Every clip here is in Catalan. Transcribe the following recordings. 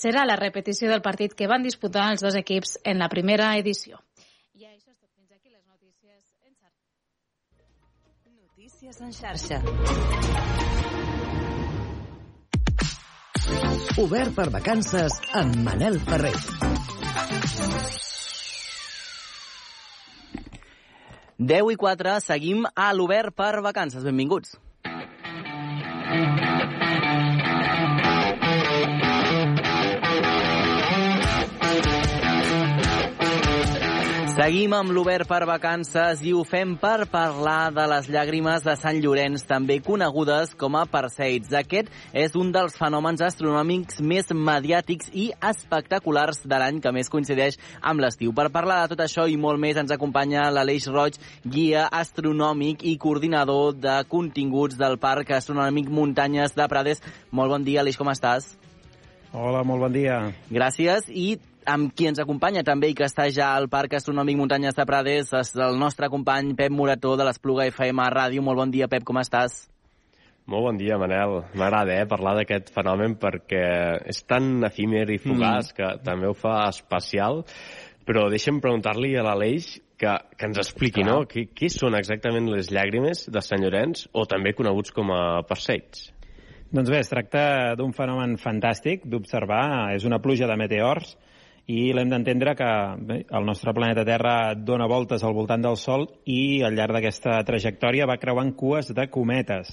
serà la repetició del partit que van disputar els dos equips en la primera edició. I això és tot. Fins aquí les notícies en xarxa. Notícies en xarxa. Obert per vacances amb Manel Ferrer. Deu i 4, seguim a l'Obert per vacances. Benvinguts. Seguim amb l'Obert per vacances i ho fem per parlar de les llàgrimes de Sant Llorenç, també conegudes com a Perseids. Aquest és un dels fenòmens astronòmics més mediàtics i espectaculars de l'any que més coincideix amb l'estiu. Per parlar de tot això i molt més ens acompanya l'Aleix Roig, guia astronòmic i coordinador de continguts del Parc Astronòmic Muntanyes de Prades. Molt bon dia, Aleix, com estàs? Hola, molt bon dia. Gràcies. I amb qui ens acompanya també i que està ja al Parc Astronòmic Muntanyes de Prades és el nostre company Pep Morató de l'Espluga FM Ràdio. Molt bon dia, Pep, com estàs? Molt bon dia, Manel. M'agrada eh, parlar d'aquest fenomen perquè és tan efímer i fugaç mm. que també ho fa especial. Però deixa'm preguntar-li a l'Aleix que, que ens expliqui, Clar. no? Què, què són exactament les llàgrimes de Sant Llorenç, o també coneguts com a Perseids? Doncs bé, es tracta d'un fenomen fantàstic d'observar. És una pluja de meteors i l'hem d'entendre que bé, el nostre planeta Terra dona voltes al voltant del Sol i al llarg d'aquesta trajectòria va creuant cues de cometes.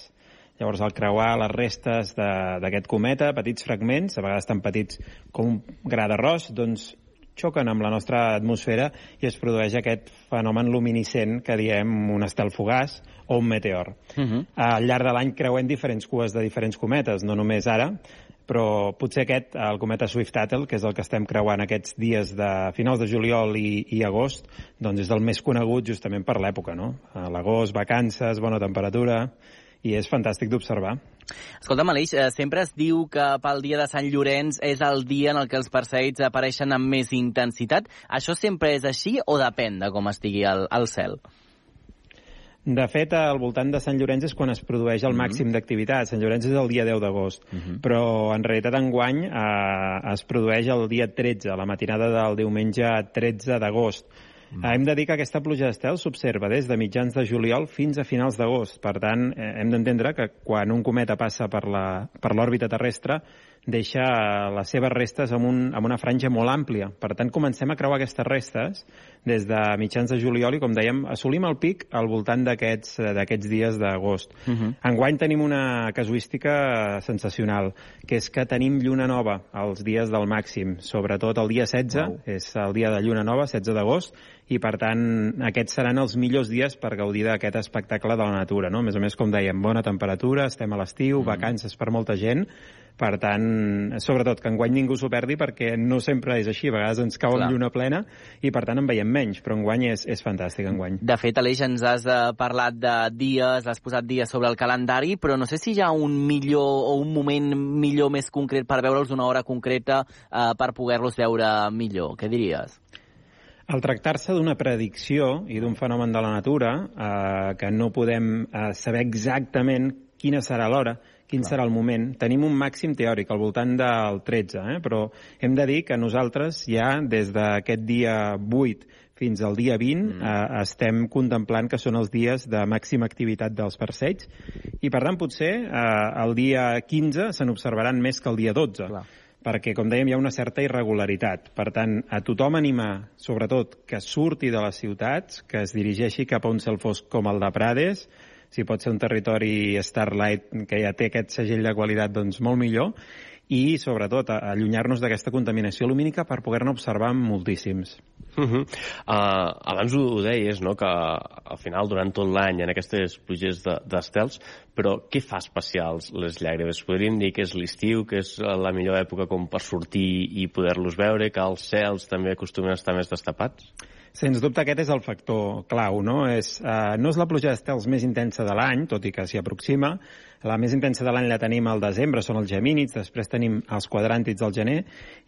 Llavors, al creuar les restes d'aquest cometa, petits fragments, a vegades tan petits com un gra d'arròs, doncs xoquen amb la nostra atmosfera i es produeix aquest fenomen luminiscent que diem un estel fugaç o un meteor. Uh -huh. Al llarg de l'any creuem diferents cues de diferents cometes, no només ara, però potser aquest, el cometa Swift-Tuttle, que és el que estem creuant aquests dies de finals de juliol i, i agost, doncs és el més conegut justament per l'època, no? A l'agost, vacances, bona temperatura, i és fantàstic d'observar. Escolta, Aleix, eh, sempre es diu que pel dia de Sant Llorenç és el dia en el que els perseguits apareixen amb més intensitat. Això sempre és així o depèn de com estigui el, el cel? De fet, al voltant de Sant Llorenç és quan es produeix el mm -hmm. màxim d'activitat. Sant Llorenç és el dia 10 d'agost, mm -hmm. però en realitat enguany eh, es produeix el dia 13, la matinada del diumenge 13 d'agost. Mm. Hem de dir que aquesta pluja d'estel s'observa des de mitjans de juliol fins a finals d'agost. Per tant, eh, hem d'entendre que quan un cometa passa per l'òrbita terrestre deixa les seves restes amb, un, amb una franja molt àmplia. Per tant, comencem a creuar aquestes restes des de mitjans de juliol i, com dèiem, assolim el pic al voltant d'aquests dies d'agost. Uh -huh. Enguany tenim una casuística sensacional, que és que tenim lluna nova els dies del màxim, sobretot el dia 16, wow. és el dia de lluna nova, 16 d'agost, i per tant aquests seran els millors dies per gaudir d'aquest espectacle de la natura. No? A més a més, com dèiem, bona temperatura, estem a l'estiu, uh -huh. vacances per molta gent, per tant, sobretot que enguany ningú s'ho perdi perquè no sempre és així, a vegades ens cau Clar. amb lluna plena i per tant en veiem menys, però enguany és, és fantàstic enguany. De fet, Aleix, ens has uh, parlat de dies, has posat dies sobre el calendari, però no sé si hi ha un millor o un moment millor més concret per veure'ls una hora concreta uh, per poder-los veure millor. Què diries? Al tractar-se d'una predicció i d'un fenomen de la natura, eh, que no podem eh, saber exactament quina serà l'hora, quin serà el moment. Tenim un màxim teòric al voltant del 13, eh? però hem de dir que nosaltres ja des d'aquest dia 8 fins al dia 20 mm. eh, estem contemplant que són els dies de màxima activitat dels perseigs i per tant potser eh, el dia 15 se n'observaran més que el dia 12. Clar perquè, com dèiem, hi ha una certa irregularitat. Per tant, a tothom animar, sobretot, que surti de les ciutats, que es dirigeixi cap a un cel fosc com el de Prades, si pot ser un territori Starlight que ja té aquest segell de qualitat, doncs molt millor, i sobretot allunyar-nos d'aquesta contaminació lumínica per poder-ne observar moltíssims. Uh -huh. uh, abans ho, ho deies, no?, que al final, durant tot l'any, en aquestes pluges d'estels, de, però què fa especials les llàgrimes? Podríem dir que és l'estiu, que és la millor època com per sortir i poder-los veure, que els cels també acostumen a estar més destapats? Sens dubte aquest és el factor clau, no? És, eh, no és la pluja d'estels més intensa de l'any, tot i que s'hi aproxima, la més intensa de l'any la tenim al desembre, són els gemínids, després tenim els quadràntids al gener,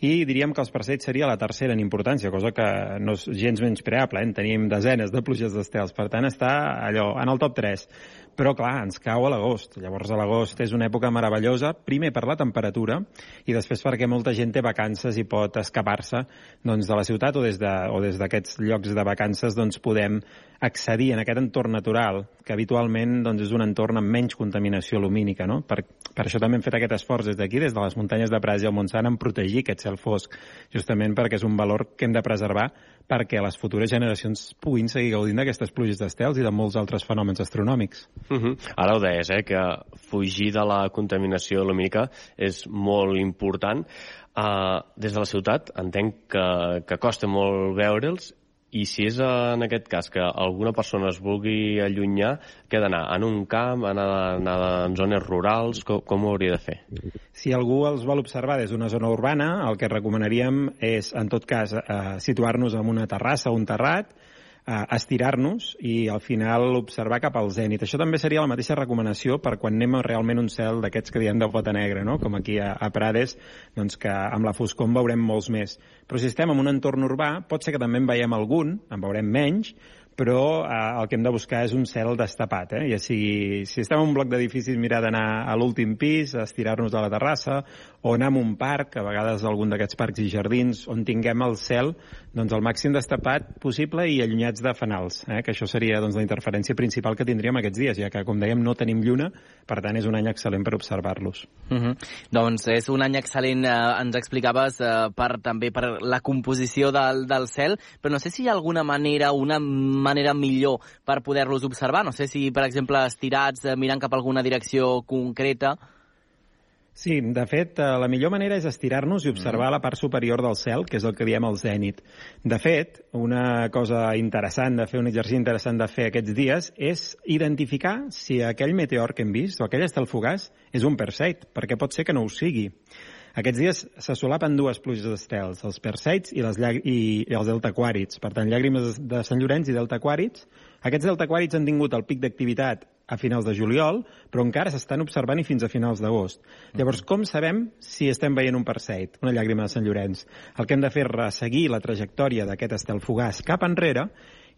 i diríem que els perceits seria la tercera en importància, cosa que no és gens menys preable, eh? tenim desenes de pluges d'estels, per tant està allò, en el top 3. Però, clar, ens cau a l'agost. Llavors, a l'agost és una època meravellosa, primer per la temperatura i després perquè molta gent té vacances i pot escapar-se doncs, de la ciutat o des d'aquests de, llocs de vacances doncs, podem accedir en aquest entorn natural, que habitualment doncs, és un entorn amb menys contaminació lumínica. No? Per, per això també hem fet aquest esforç des d'aquí, des de les muntanyes de Prats i el Montsant, en protegir aquest cel fosc, justament perquè és un valor que hem de preservar perquè les futures generacions puguin seguir gaudint d'aquestes pluges d'estels i de molts altres fenòmens astronòmics. Uh mhm. -huh. Ara ho deies, eh, que fugir de la contaminació lumínica és molt important. Uh, des de la ciutat entenc que, que costa molt veure'ls i si és en aquest cas que alguna persona es vulgui allunyar, què d'anar? En un camp, anar, anar en zones rurals? Com, com ho hauria de fer? Si algú els vol observar des d'una zona urbana, el que recomanaríem és, en tot cas, eh, situar-nos en una terrassa o un terrat, estirar-nos i al final observar cap al zènit. Això també seria la mateixa recomanació per quan anem a realment un cel d'aquests que diem de pota negra, no? com aquí a, a Prades, doncs que amb la foscor en veurem molts més. Però si estem en un entorn urbà, pot ser que també en veiem algun, en veurem menys, però eh, el que hem de buscar és un cel destapat. Eh? I si, si estem en un bloc d'edificis, mirar d'anar a l'últim pis, estirar-nos de la terrassa, o anar a un parc, a vegades algun d'aquests parcs i jardins, on tinguem el cel doncs, el màxim destapat possible i allunyats de fanals, eh? que això seria doncs, la interferència principal que tindríem aquests dies, ja que, com dèiem, no tenim lluna, per tant, és un any excel·lent per observar-los. Uh mhm. -huh. Doncs és un any excel·lent, eh, ens explicaves, eh, per, també per la composició del, del cel, però no sé si hi ha alguna manera, una manera millor per poder-los observar. No sé si, per exemple, estirats, eh, mirant cap a alguna direcció concreta. Sí, de fet, eh, la millor manera és estirar-nos i observar mm. la part superior del cel, que és el que diem el zènit. De fet, una cosa interessant de fer, un exercici interessant de fer aquests dies, és identificar si aquell meteor que hem vist, o aquell estel fugaç, és un Perseid, perquè pot ser que no ho sigui. Aquests dies se solapen dues pluges d'estels, els Perseids i, les i, i els deltaquàrids. Per tant, llàgrimes de Sant Llorenç i deltaquàrids. Aquests deltaquàrids han tingut el pic d'activitat a finals de juliol, però encara s'estan observant i fins a finals d'agost. Llavors, com sabem si estem veient un Perseid, una llàgrima de Sant Llorenç? El que hem de fer és resseguir la trajectòria d'aquest estel fugaç cap enrere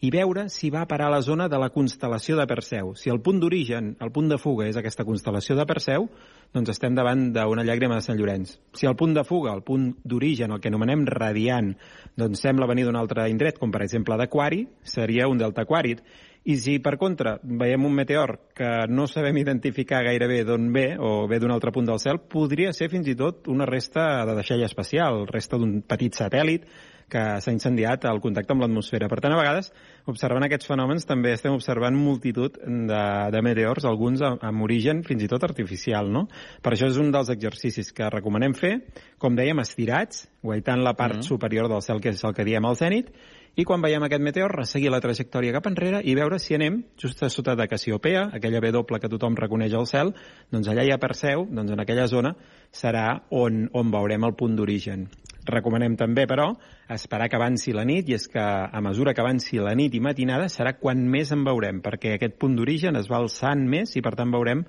i veure si va parar a la zona de la constel·lació de Perseu. Si el punt d'origen, el punt de fuga és aquesta constel·lació de Perseu, doncs estem davant d'una llàgrima de Sant Llorenç. Si el punt de fuga, el punt d'origen, el que anomenem radiant, doncs sembla venir d'un altre indret, com per exemple d'Aquari, seria un delta aquàrid. I si, per contra, veiem un meteor que no sabem identificar gairebé d'on ve, o ve d'un altre punt del cel, podria ser fins i tot una resta de deixalla espacial, resta d'un petit satèl·lit que s'ha incendiat al contacte amb l'atmosfera. Per tant, a vegades, observant aquests fenòmens, també estem observant multitud de, de meteors, alguns amb, amb origen fins i tot artificial, no? Per això és un dels exercicis que recomanem fer, com dèiem, estirats, guaitant la part mm -hmm. superior del cel, que és el que diem al zènit, i quan veiem aquest meteor, resseguir la trajectòria cap enrere i veure si anem just a sota de Cassiopea, aquella B doble que tothom reconeix al cel, doncs allà hi ha Perseu, doncs en aquella zona serà on, on veurem el punt d'origen. Recomanem també, però, esperar que avanci la nit, i és que a mesura que avanci la nit i matinada serà quan més en veurem, perquè aquest punt d'origen es va alçant més i, per tant, veurem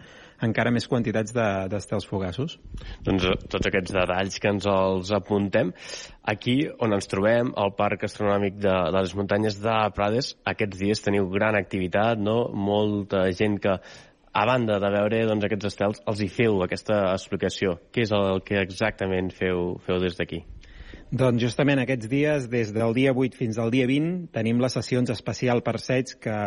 encara més quantitats d'estels de, fugassos. Doncs eh, tots aquests detalls que ens els apuntem. Aquí on ens trobem, al Parc Astronòmic de, de les Muntanyes de Prades, aquests dies teniu gran activitat, no? Molta gent que a banda de veure doncs, aquests estels, els hi feu aquesta explicació. Què és el que exactament feu, feu des d'aquí? Doncs justament aquests dies, des del dia 8 fins al dia 20, tenim les sessions especial per Sets, que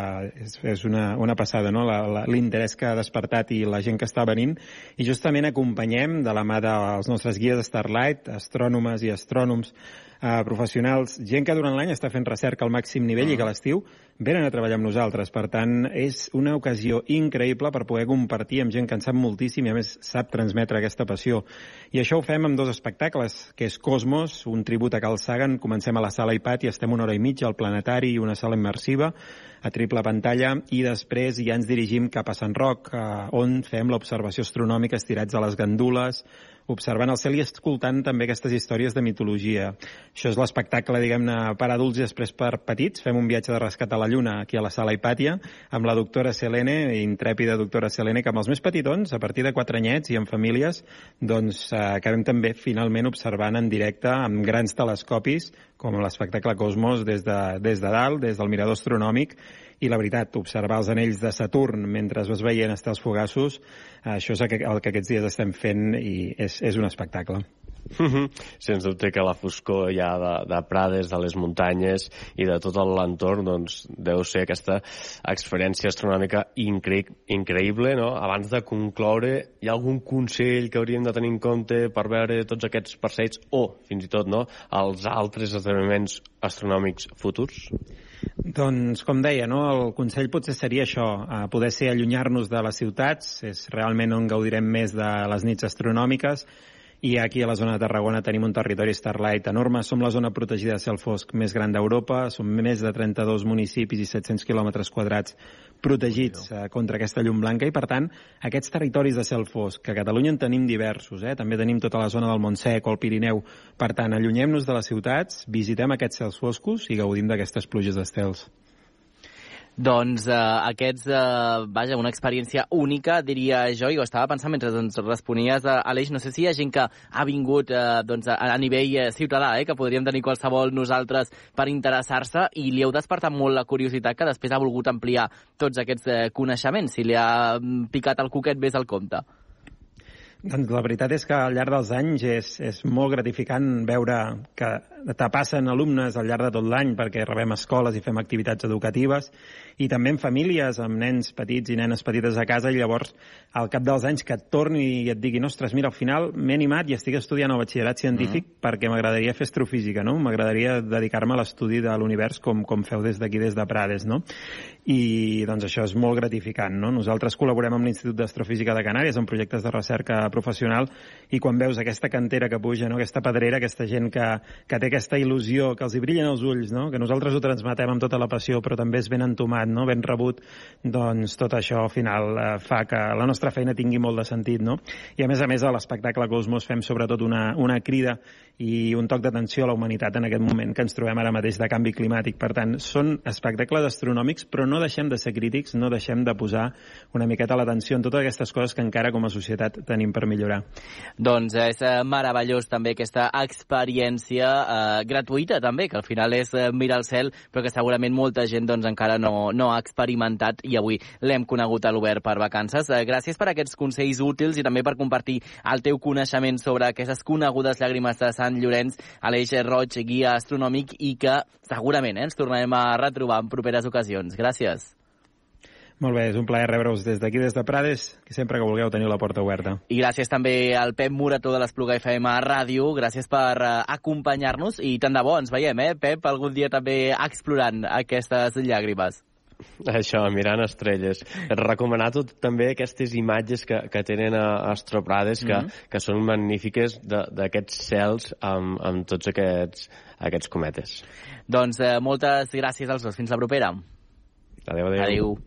és, és una, una passada, no? l'interès que ha despertat i la gent que està venint. I justament acompanyem de la mà dels nostres guies Starlight, astrònomes i astrònoms eh, professionals, gent que durant l'any està fent recerca al màxim nivell -huh. i que a l'estiu venen a treballar amb nosaltres. Per tant, és una ocasió increïble per poder compartir amb gent que en sap moltíssim i a més sap transmetre aquesta passió. I això ho fem amb dos espectacles, que és Cosmos, un tribut a Carl Sagan, comencem a la sala IPAT i estem una hora i mitja al planetari i una sala immersiva a triple pantalla i després ja ens dirigim cap a Sant Roc, eh, on fem l'observació astronòmica estirats a les gandules, observant el cel i escoltant també aquestes històries de mitologia. Això és l'espectacle, diguem-ne, per adults i després per petits. Fem un viatge de rescat a la Lluna aquí a la sala Hipàtia amb la doctora Selene, intrèpida doctora Selene, que amb els més petitons, a partir de quatre anyets i en famílies, doncs eh, acabem també finalment observant en directe amb grans telescopis com l'espectacle Cosmos des de, des de dalt, des del mirador astronòmic, i la veritat, observar els anells de Saturn mentre vas veient estar els fugassos, això és el que aquests dies estem fent i és, és un espectacle. Sens dubte que la foscor ja de, de Prades, de les muntanyes i de tot l'entorn doncs, deu ser aquesta experiència astronòmica incre increïble. No? Abans de concloure, hi ha algun consell que hauríem de tenir en compte per veure tots aquests passeigs o, fins i tot, no, els altres esdeveniments astronòmics futurs? Doncs, com deia, no, el consell potser seria això, eh, poder ser allunyar-nos de les ciutats, és realment on gaudirem més de les nits astronòmiques, i aquí a la zona de Tarragona tenim un territori Starlight enorme. Som la zona protegida de cel fosc més gran d'Europa, som més de 32 municipis i 700 quilòmetres quadrats protegits eh, contra aquesta llum blanca i, per tant, aquests territoris de cel fosc, que a Catalunya en tenim diversos, eh? també tenim tota la zona del Montsec o el Pirineu. Per tant, allunyem-nos de les ciutats, visitem aquests cels foscos i gaudim d'aquestes pluges d'estels. Doncs eh, aquests, eh, vaja, una experiència única, diria jo, i ho estava pensant mentre doncs, responies a Aleix, no sé si hi ha gent que ha vingut eh, doncs, a, a nivell eh, ciutadà, eh, que podríem tenir qualsevol nosaltres per interessar-se, i li heu despertat molt la curiositat que després ha volgut ampliar tots aquests eh, coneixements, si li ha mm, picat el coquet més al compte. Doncs la veritat és que al llarg dels anys és, és molt gratificant veure que te passen alumnes al llarg de tot l'any perquè rebem escoles i fem activitats educatives i també en famílies amb nens petits i nenes petites a casa i llavors al cap dels anys que et torni i et diguin ostres, mira, al final m'he animat i estic estudiant el batxillerat científic mm. perquè m'agradaria fer astrofísica, no? M'agradaria dedicar-me a l'estudi de l'univers com, com feu des d'aquí, des de Prades, no? I doncs això és molt gratificant, no? Nosaltres col·laborem amb l'Institut d'Astrofísica de Canàries en projectes de recerca professional i quan veus aquesta cantera que puja, no? aquesta pedrera, aquesta gent que, que té aquesta il·lusió, que els hi brillen els ulls, no? que nosaltres ho transmetem amb tota la passió, però també és ben entomat, no? ben rebut, doncs tot això al final eh, fa que la nostra feina tingui molt de sentit. No? I a més a més a l'espectacle Cosmos fem sobretot una, una crida i un toc d'atenció a la humanitat en aquest moment que ens trobem ara mateix de canvi climàtic. Per tant, són espectacles astronòmics, però no deixem de ser crítics, no deixem de posar una miqueta l'atenció en totes aquestes coses que encara com a societat tenim per millorar. Doncs és eh, meravellós també aquesta experiència eh, gratuïta també, que al final és eh, mirar el cel, però que segurament molta gent doncs, encara no, no ha experimentat i avui l'hem conegut a l'Obert per vacances. Eh, gràcies per aquests consells útils i també per compartir el teu coneixement sobre aquestes conegudes llàgrimes de Sant Llorenç, Aleix Roig, guia astronòmic, i que segurament eh, ens tornarem a retrobar en properes ocasions. Gràcies. Molt bé, és un plaer rebre-us des d'aquí, des de Prades, que sempre que vulgueu teniu la porta oberta. I gràcies també al Pep Morató de l'Espluga FM Ràdio, gràcies per uh, acompanyar-nos i tant de bo ens veiem, eh, Pep, algun dia també explorant aquestes llàgrimes. Això, mirant estrelles. Recomanar tot també aquestes imatges que, que tenen a Astroprades, que, mm -hmm. que són magnífiques d'aquests cels amb, amb tots aquests, aquests cometes. Doncs eh, moltes gràcies als dos. Fins la propera. Adéu, adéu. Adéu.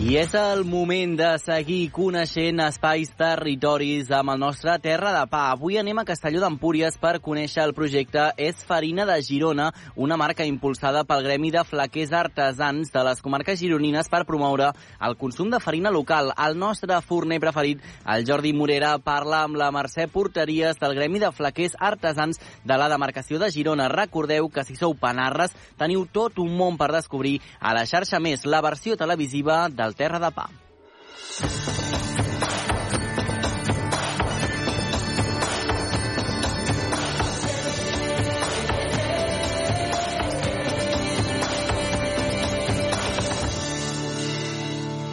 I és el moment de seguir coneixent espais territoris amb el nostre Terra de Pa. Avui anem a Castelló d'Empúries per conèixer el projecte És Farina de Girona, una marca impulsada pel Gremi de Flaquers Artesans de les comarques gironines per promoure el consum de farina local. El nostre forner preferit, el Jordi Morera, parla amb la Mercè Porteries del Gremi de Flaquers Artesans de la demarcació de Girona. Recordeu que si sou panarres teniu tot un món per descobrir a la xarxa més, la versió televisiva del del Terra de Pa.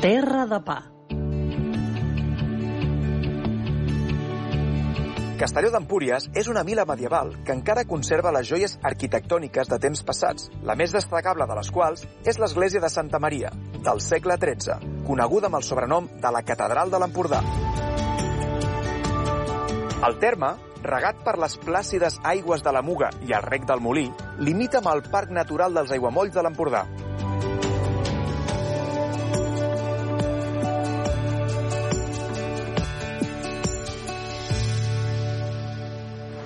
Terra de Pa. Castelló d'Empúries és una vila medieval que encara conserva les joies arquitectòniques de temps passats, la més destacable de les quals és l'església de Santa Maria, del segle XIII, coneguda amb el sobrenom de la Catedral de l'Empordà. El terme, regat per les plàcides aigües de la Muga i el rec del Molí, limita amb el Parc Natural dels Aiguamolls de l'Empordà.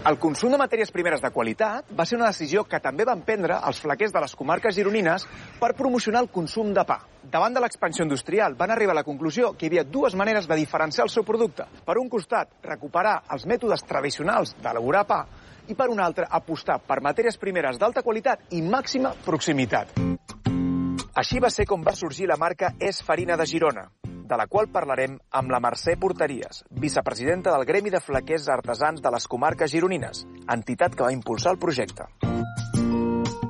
El consum de matèries primeres de qualitat va ser una decisió que també van prendre els flaquers de les comarques gironines per promocionar el consum de pa. Davant de l'expansió industrial van arribar a la conclusió que hi havia dues maneres de diferenciar el seu producte. Per un costat, recuperar els mètodes tradicionals d'elaborar pa i per un altre, apostar per matèries primeres d'alta qualitat i màxima proximitat. Així va ser com va sorgir la marca És Farina de Girona, de la qual parlarem amb la Mercè Porteries, vicepresidenta del Gremi de Flaquers Artesans de les Comarques Gironines, entitat que va impulsar el projecte.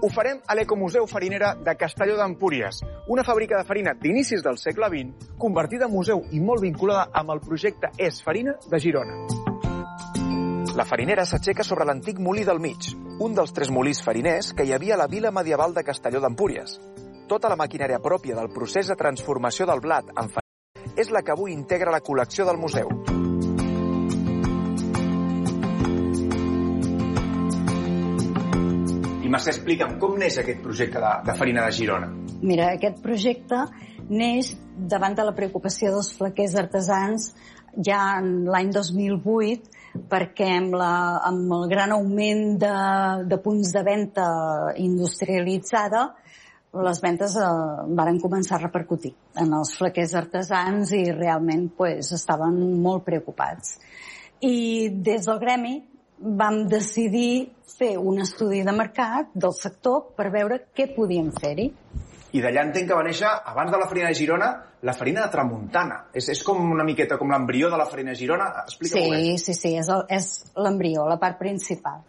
Ho farem a l'Ecomuseu Farinera de Castelló d'Empúries, una fàbrica de farina d'inicis del segle XX, convertida en museu i molt vinculada amb el projecte És Farina de Girona. La farinera s'aixeca sobre l'antic molí del mig, un dels tres molís fariners que hi havia a la vila medieval de Castelló d'Empúries. Tota la maquinària pròpia del procés de transformació del blat en farina és la que avui integra la col·lecció del museu. I Mercè, explica'm, com neix aquest projecte de, de Farina de Girona? Mira, aquest projecte neix davant de la preocupació dels flaquers artesans ja en l'any 2008 perquè amb, la, amb el gran augment de, de punts de venda industrialitzada les ventes eh, varen començar a repercutir en els flaquers artesans i realment pues, estaven molt preocupats. I des del gremi vam decidir fer un estudi de mercat del sector per veure què podíem fer-hi. I d'allà entenc que va néixer, abans de la farina de Girona, la farina de Tramuntana. És, és com una miqueta com l'embrió de la farina de Girona. Explica-m'ho sí, sí, sí, és l'embrió, la part principal.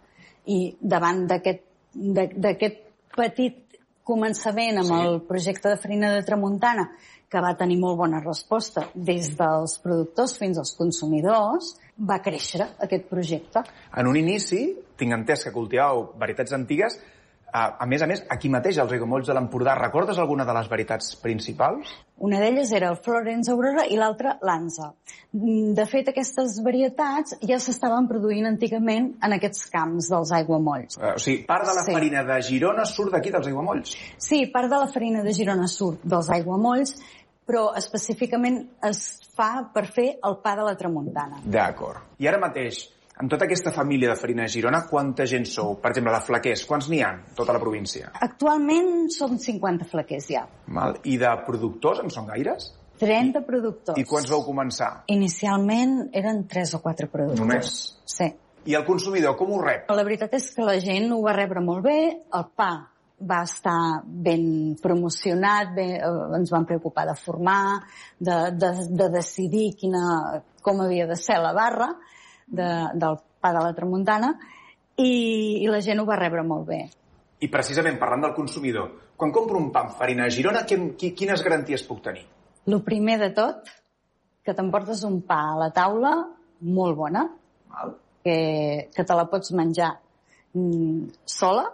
I davant d'aquest d'aquest petit començament amb Sí. el projecte de farina de Tramuntana, que va tenir molt bona resposta des dels productors fins als consumidors, va créixer aquest projecte. En un inici, tinc entès que cultivàveu varietats antigues. A, més a més, aquí mateix, als Rigomolls de l'Empordà, recordes alguna de les varietats principals? Una d'elles era el Florence Aurora i l'altra l'Anza. Mm, De fet, aquestes varietats ja s'estaven produint antigament en aquests camps dels aiguamolls. Eh, o sigui, part de la Sí. farina de Girona surt d'aquí, dels Aiguamolls. Sí, part de la farina de Girona surt dels aiguamolls, però específicament es fa per fer el pa de la tramuntana. D'acord. I ara mateix, en tota aquesta família de farina de Girona, quanta gent sou? Per exemple, de flaquers, quants n'hi ha tota la província? Actualment són 50 flaquers ja. Val? I de productors en són gaires? 30 productors. I quants vau començar? Inicialment eren 3 o 4 productors. Només? Sí. I el consumidor, com ho rep? La veritat és que la gent ho va rebre molt bé, el pa va estar ben promocionat, bé, eh, ens van preocupar de formar, de, de, de decidir quina, com havia de ser la barra de, del pa de la tramuntana i, i la gent ho va rebre molt bé. I precisament parlant del consumidor, quan compro un pa amb farina de Girona, qui, qui, quines garanties puc tenir? El primer de tot, que t'emportes un pa a la taula molt bona, Val? que, que te la pots menjar mm, sola,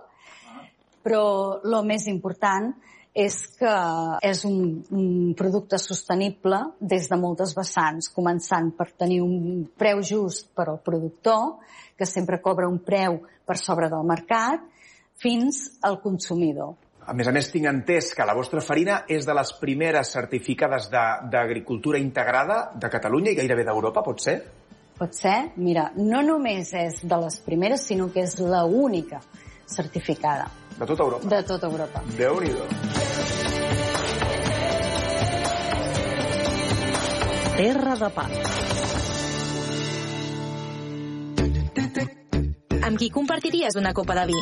però el més important és que és un, un producte sostenible des de moltes vessants, començant per tenir un preu just per al productor, que sempre cobra un preu per sobre del mercat, fins al consumidor. A més a més, tinc entès que la vostra farina és de les primeres certificades de- d'agricultura integrada de Catalunya i gairebé d'Europa, pot ser? Pot ser? Mira, no només és de les primeres, sinó que és la única certificada De tota Europa. de tota Europa. Déu-n'hi-do. Terra de pa. Amb qui compartiries una copa de vi?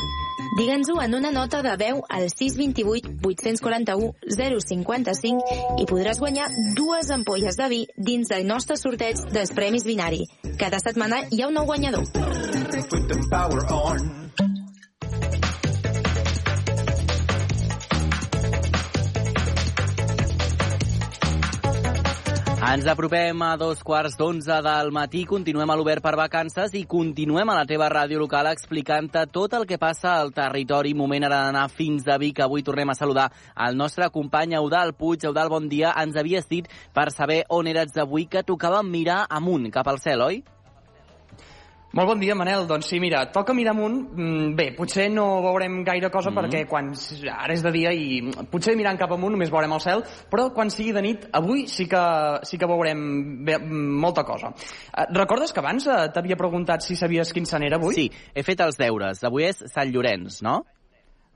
Digue'ns-ho en una nota de veu al 628 841 055 i podràs guanyar dues ampolles de vi dins del nostre sorteig dels Premis Binari. Cada setmana hi ha un nou guanyador. Ens apropem a dos quarts d'onze del matí, continuem a l'Obert per Vacances i continuem a la teva ràdio local explicant-te tot el que passa al territori. Moment ara d'anar fins a Vic. Avui tornem a saludar el nostre company Eudal Puig. Eudal, bon dia. Ens havies dit per saber on eres avui que tocava mirar amunt, cap al cel, oi? Molt bon dia, Manel. Doncs sí, mira, toca mirar amunt. Mm, Bé, potser no veurem gaire cosa mm -hmm. perquè quan ara és de dia i potser mirant cap amunt només veurem el cel, però quan sigui de nit, avui sí que, sí que veurem bé, molta cosa. Eh, recordes que abans eh, t'havia preguntat si sabies quin sant era avui? Sí, he fet els deures. Avui és Sant Llorenç, no?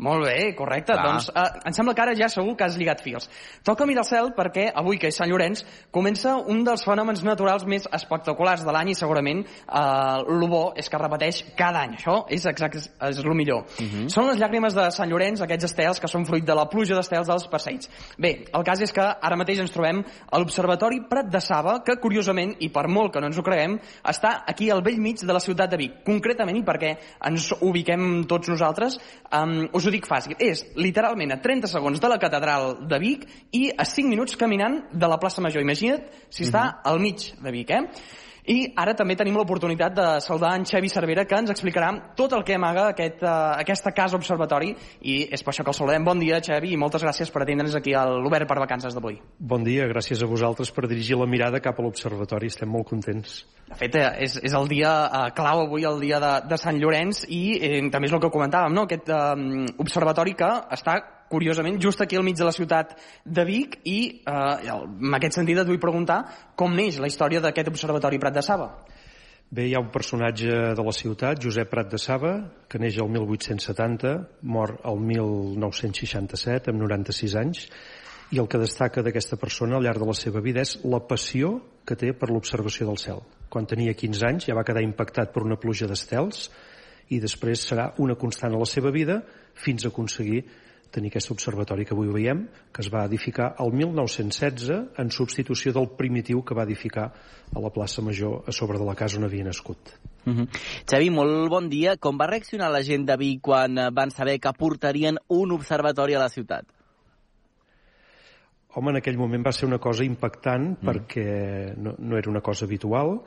Molt bé, correcte. Clar. Doncs eh, em sembla que ara ja segur que has lligat fils. Toca mirar el cel perquè avui, que és Sant Llorenç, comença un dels fenòmens naturals més espectaculars de l'any i segurament eh, el bo és que repeteix cada any. Això és exacte, és el millor. Uh -huh. Són les llàgrimes de Sant Llorenç, aquests estels que són fruit de la pluja d'estels dels passeigs. Bé, el cas és que ara mateix ens trobem a l'Observatori Prat de Saba, que curiosament, i per molt que no ens ho creguem, està aquí al vell mig de la ciutat de Vic. Concretament, i perquè ens ubiquem tots nosaltres, um, us ho dic fàcil. És literalment a 30 segons de la catedral de Vic i a 5 minuts caminant de la plaça Major. Imagina't si està Mhm. al mig de Vic, eh? I ara també tenim l'oportunitat de saludar en Xevi Cervera, que ens explicarà tot el que amaga aquest, uh, aquesta casa observatori, i és per això que el saludem. Bon dia, Xevi, i moltes gràcies per atendre'ns aquí a l'Obert per Vacances d'avui. Bon dia, gràcies a vosaltres per dirigir la mirada cap a l'observatori. Estem molt contents. De fet, eh, és, és el dia eh, clau avui, el dia de, de Sant Llorenç, i eh, també és el que comentàvem, no? aquest eh, observatori que està curiosament, just aquí al mig de la ciutat de Vic i eh, en aquest sentit et vull preguntar com neix la història d'aquest observatori Prat de Saba. Bé, hi ha un personatge de la ciutat, Josep Prat de Saba, que neix el 1870, mor el 1967, amb 96 anys, i el que destaca d'aquesta persona al llarg de la seva vida és la passió que té per l'observació del cel. Quan tenia 15 anys ja va quedar impactat per una pluja d'estels i després serà una constant a la seva vida fins a aconseguir tenir aquest observatori que avui veiem, que es va edificar el 1916 en substitució del primitiu que va edificar a la plaça Major a sobre de la casa on havia nascut. Uh -huh. Xavi, molt bon dia. Com va reaccionar la gent de Vic quan eh, van saber que portarien un observatori a la ciutat? Home, en aquell moment va ser una cosa impactant mm. perquè no, no era una cosa habitual,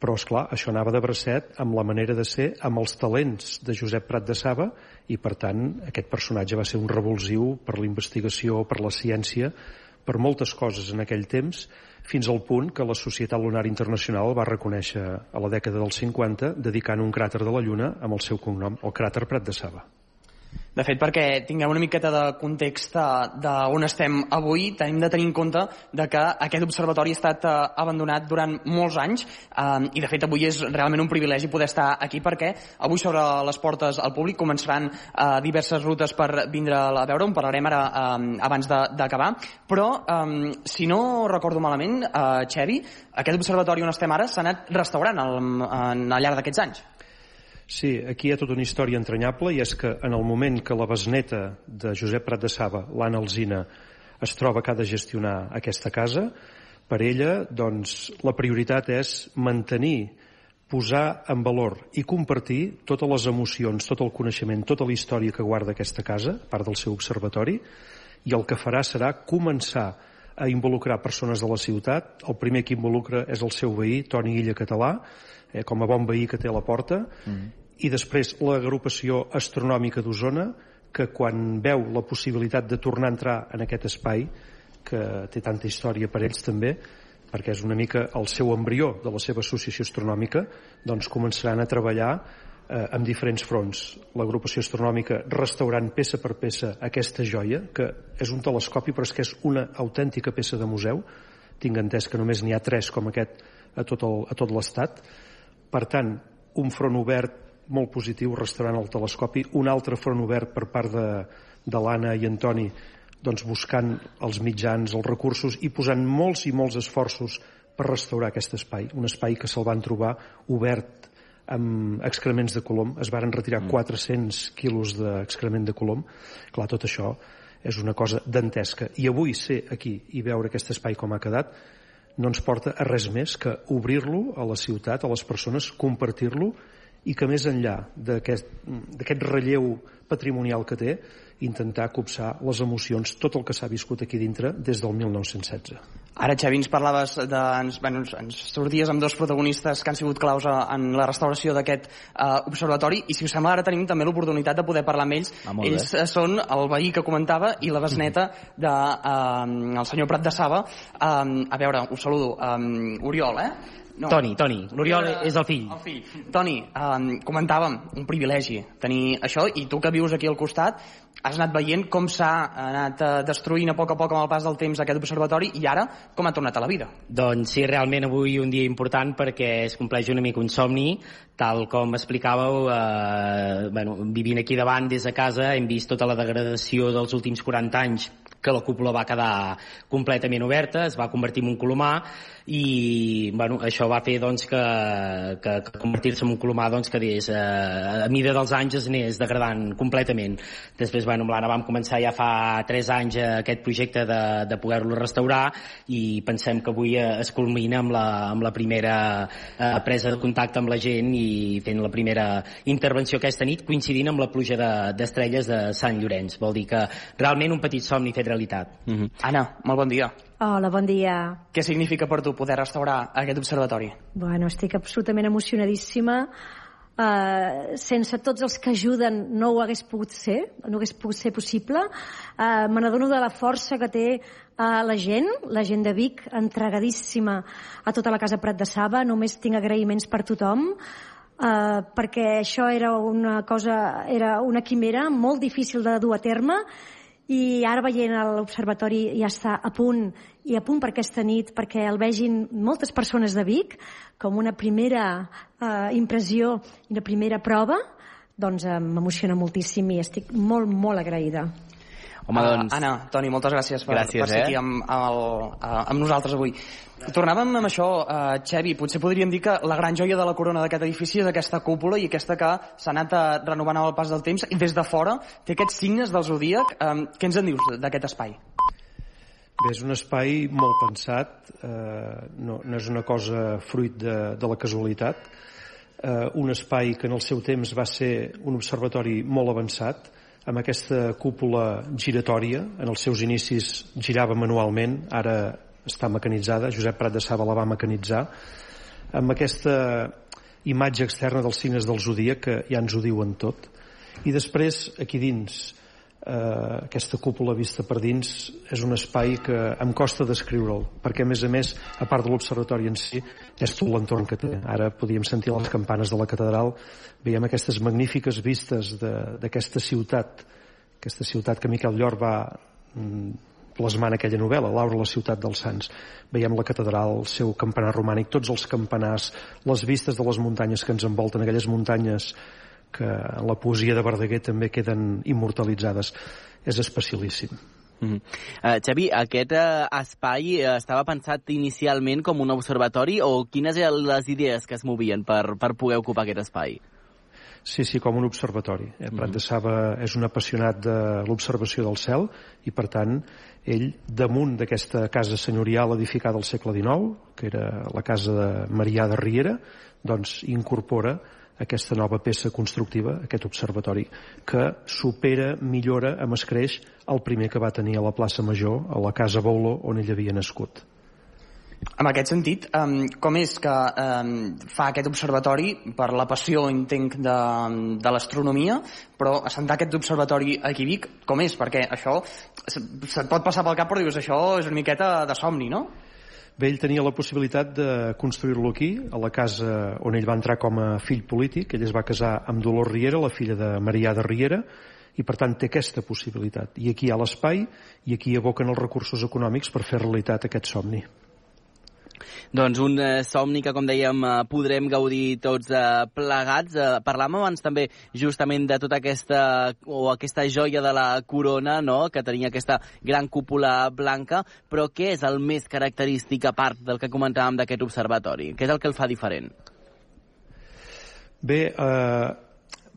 però, és clar això anava de bracet amb la manera de ser, amb els talents de Josep Prat de Saba, i, per tant, aquest personatge va ser un revulsiu per la investigació, per la ciència, per moltes coses en aquell temps, fins al punt que la Societat Lunar Internacional va reconèixer a la dècada dels 50 dedicant un cràter de la Lluna amb el seu cognom, el cràter Prat de Saba. De fet, perquè tinguem una miqueta de context d'on estem avui, tenim de tenir en compte de que aquest observatori ha estat eh, abandonat durant molts anys eh, i, de fet, avui és realment un privilegi poder estar aquí perquè avui sobre les portes al públic començaran eh, diverses rutes per vindre a veure, on parlarem ara eh, abans d'acabar, però, eh, si no recordo malament, eh, Xevi, aquest observatori on estem ara s'ha anat restaurant al, en, al llarg d'aquests anys. Sí, aquí hi ha tota una història entranyable i és que en el moment que la besneta de Josep Prat de Saba, l'Anna Alzina, es troba que ha de gestionar aquesta casa, per ella doncs, la prioritat és mantenir, posar en valor i compartir totes les emocions, tot el coneixement, tota la història que guarda aquesta casa, part del seu observatori, i el que farà serà començar a involucrar persones de la ciutat. El primer que involucra és el seu veí, Toni Illa Català, eh, com a bon veí que té a la porta, i després l'agrupació astronòmica d'Osona, que quan veu la possibilitat de tornar a entrar en aquest espai, que té tanta història per ells també, perquè és una mica el seu embrió de la seva associació astronòmica, doncs començaran a treballar eh, amb diferents fronts. L'agrupació astronòmica restaurant peça per peça aquesta joia, que és un telescopi però és que és una autèntica peça de museu. Tinc entès que només n'hi ha tres com aquest a tot l'estat. Per tant, un front obert molt positiu restaurant el telescopi, un altre front obert per part de, de l'Anna i Antoni doncs buscant els mitjans, els recursos i posant molts i molts esforços per restaurar aquest espai, un espai que se'l van trobar obert amb excrements de colom, es varen retirar 400 quilos d'excrement de colom. Clar, tot això és una cosa dantesca. I avui ser aquí i veure aquest espai com ha quedat no ens porta a res més que obrir-lo a la ciutat, a les persones, compartir-lo i que més enllà d'aquest d'aquest relleu patrimonial que té, intentar copsar les emocions, tot el que s'ha viscut aquí dintre des del 1916. Ara, Xavi, ens parlaves de... Ens, bueno, ens, ens sorties amb dos protagonistes que han sigut claus a, en la restauració d'aquest uh, observatori i, si us sembla, ara tenim també l'oportunitat de poder parlar amb ells. Ah, ells uh, són el veí que comentava i la besneta del de, uh, el senyor Prat de Saba. Um, a veure, us saludo. Um, Oriol, eh? No. Toni, Toni. L'Oriol és el fill. El fill. Toni, um, comentàvem, un privilegi tenir això, i tu que vius aquí al costat, has anat veient com s'ha anat uh, destruint a poc a poc amb el pas del temps aquest observatori i ara com ha tornat a la vida. Doncs sí, realment avui un dia important perquè es compleix una mica un somni, tal com explicàveu, eh, bueno, vivint aquí davant des de casa hem vist tota la degradació dels últims 40 anys que la cúpula va quedar completament oberta, es va convertir en un colomar i bueno, això va fer doncs, que, que, que convertir-se en un colomar doncs, que des, eh, a mida dels anys es anés degradant completament. Després, bueno, amb l'Anna vam començar ja fa 3 anys eh, aquest projecte de, de poder-lo restaurar i pensem que avui eh, es culmina amb la, amb la primera eh, presa de contacte amb la gent i fent la primera intervenció aquesta nit coincidint amb la pluja d'estrelles de, de Sant Llorenç. Vol dir que realment un petit somni fet realitat. Mm -hmm. Anna, molt bon dia. Hola, bon dia. Què significa per tu poder restaurar aquest observatori? Bueno, estic absolutament emocionadíssima. Uh, sense tots els que ajuden no ho hagués pogut ser, no hagués pogut ser possible. Uh, Me n'adono de la força que té uh, la gent, la gent de Vic, entregadíssima a tota la Casa Prat de Saba. Només tinc agraïments per tothom. Uh, perquè això era una cosa, era una quimera molt difícil de dur a terme i ara veient l'observatori ja està a punt i a punt per aquesta nit perquè el vegin moltes persones de Vic com una primera eh, impressió i una primera prova doncs eh, m'emociona moltíssim i estic molt, molt agraïda. Home, doncs... Uh, Anna, Toni, moltes gràcies per, gràcies, per ser eh? aquí amb, amb, el, uh, amb nosaltres avui. Tornàvem amb això, uh, Xevi, potser podríem dir que la gran joia de la corona d'aquest edifici és aquesta cúpula i aquesta que s'ha anat uh, renovant amb el pas del temps i des de fora té aquests signes del zodíac. Um, què ens en dius d'aquest espai? Bé, és un espai molt pensat, eh, no, no és una cosa fruit de, de la casualitat, eh, un espai que en el seu temps va ser un observatori molt avançat, amb aquesta cúpula giratòria, en els seus inicis girava manualment, ara està mecanitzada, Josep Prat de Saba la va mecanitzar, amb aquesta imatge externa dels signes del zodíac que ja ens ho diuen tot. I després, aquí dins, eh, aquesta cúpula vista per dins és un espai que em costa descriure'l perquè a més a més, a part de l'observatori en si és tot l'entorn que té ara podíem sentir les campanes de la catedral veiem aquestes magnífiques vistes d'aquesta ciutat aquesta ciutat que Miquel Llor va mm, plasmant aquella novel·la, Laura, la ciutat dels Sants. Veiem la catedral, el seu campanar romànic, tots els campanars, les vistes de les muntanyes que ens envolten, aquelles muntanyes que en la poesia de Verdaguer també queden immortalitzades. És especialíssim. Mm -hmm. uh, Xavi, aquest uh, espai uh, estava pensat inicialment com un observatori o quines eren les idees que es movien per, per poder ocupar aquest espai? Sí, sí, com un observatori. Eh? Prat de Saba és un apassionat de l'observació del cel i, per tant, ell, damunt d'aquesta casa senyorial edificada al segle XIX, que era la casa de Marià de Riera, doncs incorpora aquesta nova peça constructiva, aquest observatori, que supera, millora, amb escreix el primer que va tenir a la plaça Major, a la Casa Boulo, on ell havia nascut. En aquest sentit, um, com és que um, fa aquest observatori per la passió, entenc, de, de l'astronomia, però assentar aquest observatori a Vic, com és? Perquè això se't pot passar pel cap, però dius, això és una miqueta de somni, no? Bé, ell tenia la possibilitat de construir-lo aquí, a la casa on ell va entrar com a fill polític. Ell es va casar amb Dolors Riera, la filla de Marià de Riera, i per tant té aquesta possibilitat. I aquí hi ha l'espai i aquí aboquen els recursos econòmics per fer realitat aquest somni. Doncs un eh, somni que, com dèiem, eh, podrem gaudir tots eh, plegats. Eh, parlàvem abans també justament de tota aquesta, o aquesta joia de la corona, no?, que tenia aquesta gran cúpula blanca, però què és el més característic, a part del que comentàvem d'aquest observatori? Què és el que el fa diferent? Bé, eh,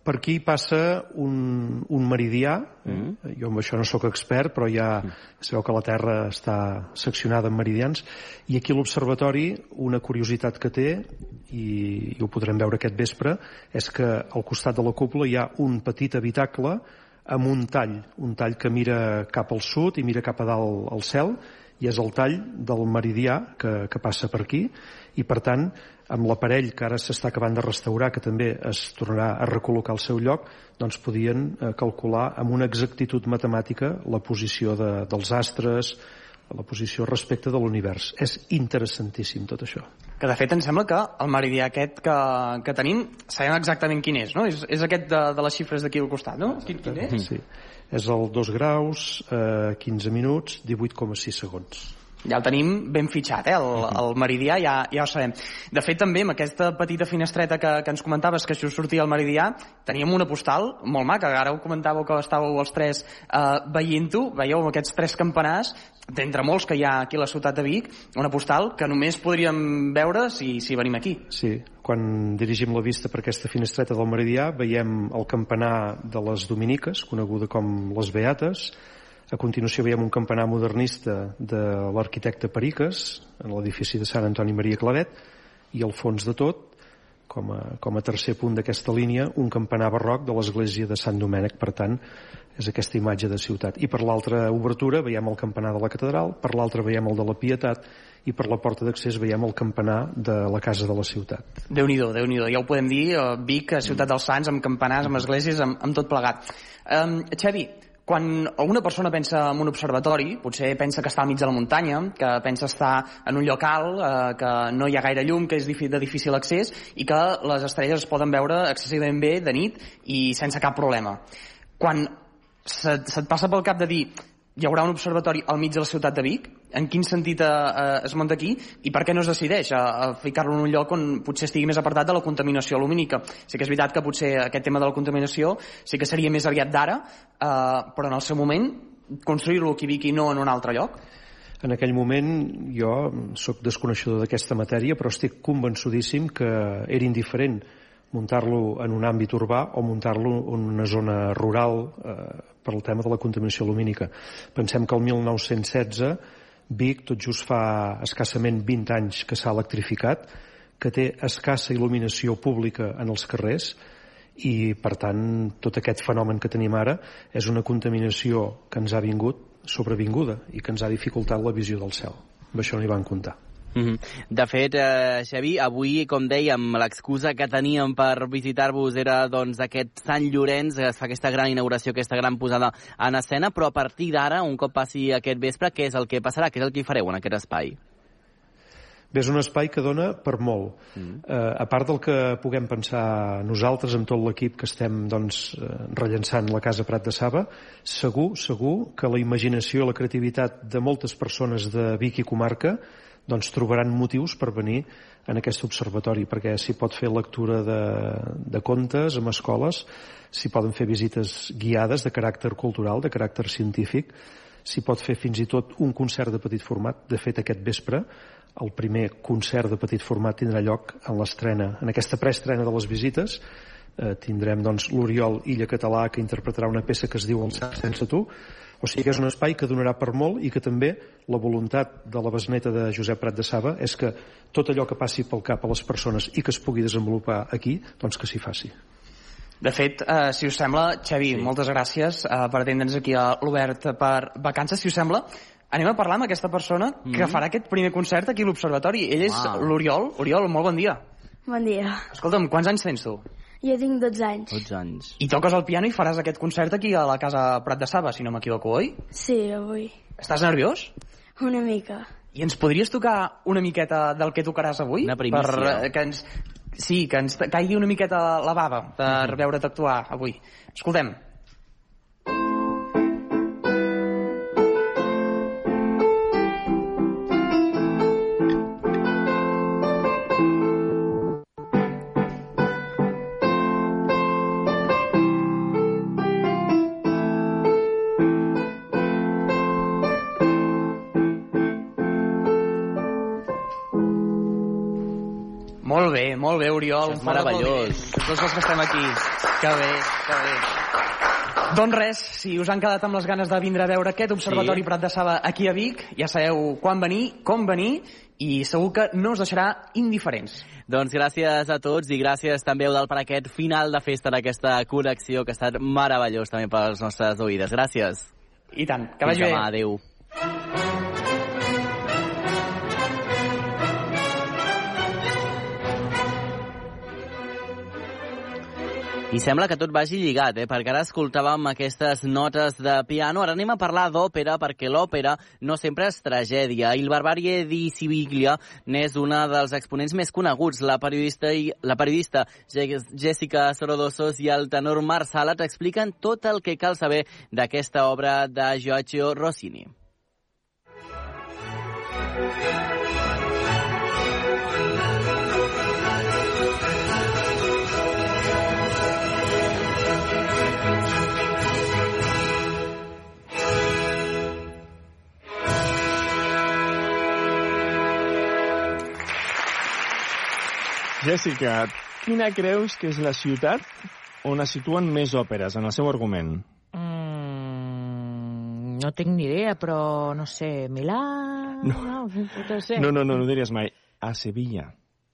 per aquí passa un, un meridià, mm -hmm. jo amb això no sóc expert, però ja mm. sabeu que la Terra està seccionada en meridians, i aquí l'observatori, una curiositat que té, i, i ho podrem veure aquest vespre, és que al costat de la cúpula hi ha un petit habitacle amb un tall, un tall que mira cap al sud i mira cap a dalt al cel, i és el tall del meridià que, que passa per aquí i per tant amb l'aparell que ara s'està acabant de restaurar que també es tornarà a recol·locar al seu lloc doncs podien eh, calcular amb una exactitud matemàtica la posició de, dels astres la posició respecte de l'univers. És interessantíssim tot això. Que de fet em sembla que el meridià aquest que, que tenim sabem exactament quin és, no? És, és aquest de, de les xifres d'aquí al costat, no? Quin, quin és? Sí. És el 2 graus, eh, 15 minuts, 18,6 segons ja el tenim ben fitxat, eh? el, el meridià ja, ja ho sabem. De fet, també, amb aquesta petita finestreta que, que ens comentaves, que això sortia al meridià, teníem una postal molt maca, ara ho comentàveu que estàveu els tres eh, veient-ho, veieu amb aquests tres campanars, d'entre molts que hi ha aquí a la ciutat de Vic, una postal que només podríem veure si, si venim aquí. Sí, quan dirigim la vista per aquesta finestreta del Meridià veiem el campanar de les Dominiques, coneguda com les Beates, a continuació veiem un campanar modernista de l'arquitecte Periques, en l'edifici de Sant Antoni Maria Claret, i al fons de tot, com a, com a tercer punt d'aquesta línia, un campanar barroc de l'església de Sant Domènec. Per tant, és aquesta imatge de ciutat. I per l'altra obertura veiem el campanar de la catedral, per l'altra veiem el de la Pietat, i per la porta d'accés veiem el campanar de la casa de la ciutat. Déu nhi déu ja ho podem dir, eh, Vic, Ciutat dels Sants, amb campanars, amb esglésies, amb, amb tot plegat. Um, Xavi, quan alguna persona pensa en un observatori, potser pensa que està al mig de la muntanya, que pensa estar en un lloc alt, eh, que no hi ha gaire llum, que és de difícil accés i que les estrelles es poden veure excessivament bé de nit i sense cap problema. Quan se't passa pel cap de dir hi haurà un observatori al mig de la ciutat de Vic? En quin sentit eh, eh, es munta aquí? I per què no es decideix a, a ficar-lo en un lloc on potser estigui més apartat de la contaminació lumínica? Sí que és veritat que potser aquest tema de la contaminació sí que seria més aviat d'ara, eh, però en el seu moment construir-lo aquí Vic i no en un altre lloc? En aquell moment jo sóc desconeixedor d'aquesta matèria, però estic convençudíssim que era indiferent muntar-lo en un àmbit urbà o muntar-lo en una zona rural eh, per al tema de la contaminació lumínica. Pensem que el 1916 Vic tot just fa escassament 20 anys que s'ha electrificat, que té escassa il·luminació pública en els carrers i, per tant, tot aquest fenomen que tenim ara és una contaminació que ens ha vingut sobrevinguda i que ens ha dificultat la visió del cel. Amb això no hi van comptar. Mm -hmm. De fet, eh, Xavi, avui, com dèiem, l'excusa que teníem per visitar-vos era doncs, aquest Sant Llorenç, es fa aquesta gran inauguració, aquesta gran posada en escena, però a partir d'ara, un cop passi aquest vespre, què és el que passarà? Què és el que hi fareu en aquest espai? Bé, és un espai que dona per molt. Mm. Eh, a part del que puguem pensar nosaltres amb tot l'equip que estem doncs, eh, rellençant la Casa Prat de Saba, segur, segur que la imaginació i la creativitat de moltes persones de Vic i comarca doncs trobaran motius per venir en aquest observatori, perquè s'hi pot fer lectura de, de contes amb escoles, s'hi poden fer visites guiades de caràcter cultural, de caràcter científic, s'hi pot fer fins i tot un concert de petit format. De fet, aquest vespre, el primer concert de petit format tindrà lloc en l'estrena, en aquesta preestrena de les visites, eh, tindrem doncs, l'Oriol Illa Català que interpretarà una peça que es diu El sense tu, o sigui que és un espai que donarà per molt i que també la voluntat de la besneta de Josep Prat de Saba és que tot allò que passi pel cap a les persones i que es pugui desenvolupar aquí, doncs que s'hi faci. De fet, eh, si us sembla, Xavi, sí. moltes gràcies eh, per atendre'ns aquí a l'Obert per vacances. Si us sembla, anem a parlar amb aquesta persona mm -hmm. que farà aquest primer concert aquí a l'Observatori. Ell és wow. l'Oriol. Oriol, molt bon dia. Bon dia. Escolta'm, quants anys tens tu? Jo tinc 12 anys. 12 anys. I toques el piano i faràs aquest concert aquí a la casa Prat de Saba, si no m'equivoco, oi? Sí, avui. Estàs nerviós? Una mica. I ens podries tocar una miqueta del que tocaràs avui? Una primícia. Per, que ens, sí, que ens caigui una miqueta la bava per uh -huh. veure't actuar avui. Escoltem. Molt bé, Oriol. És meravellós. Tots els que estem aquí. Que bé, que bé. Doncs res, si us han quedat amb les ganes de vindre a veure aquest Observatori sí. Prat de Saba aquí a Vic, ja sabeu quan venir, com venir, i segur que no us deixarà indiferents. Doncs gràcies a tots i gràcies també, Eudal, per aquest final de festa d'aquesta connexió que ha estat meravellós també per les nostres oïdes. Gràcies. I tant, que vagi bé. Adéu. I sembla que tot vagi lligat, eh? perquè ara escoltàvem aquestes notes de piano. Ara anem a parlar d'òpera, perquè l'òpera no sempre és tragèdia. Il Barbarie di Siviglia n'és una dels exponents més coneguts. La periodista, i, la periodista Jessica Sorodosos i el tenor Marc Sala t'expliquen tot el que cal saber d'aquesta obra de Giorgio Rossini. Jessica, quina creus que és la ciutat on es situen més òperes en el seu argument? Mm, no tinc ni idea, però no sé, Milà... No, no, sé. no, no, no, no diries mai. A Sevilla.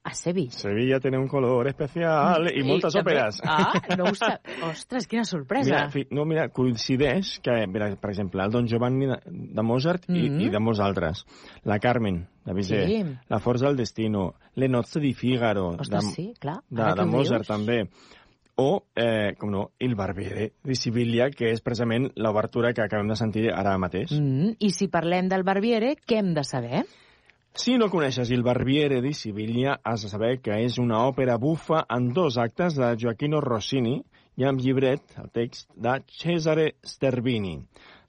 A Sevilla. Sevilla tiene un color especial i moltes també- òperes. Ah, no ho sap. Ostres, quina sorpresa. Mira, fi- no, mira, coincideix que, mira, per exemple, el Don Giovanni de, Mozart i, Mhm. i de molts altres. La Carmen, de Bizet. Sí. La Forza del Destino. Le nozze di Figaro. Ostres, de, sí, clar. De, de Mozart, també. O, eh, com no, Il Barbiere di Sibiglia, que és precisament l'obertura que acabem de sentir ara mateix. Mm, I si parlem del Barbiere, què hem de saber? Si no coneixes Il Barbiere di Siviglia, has de saber que és una òpera bufa en dos actes de Gioacchino Rossini i amb llibret, el text, de Cesare Sterbini.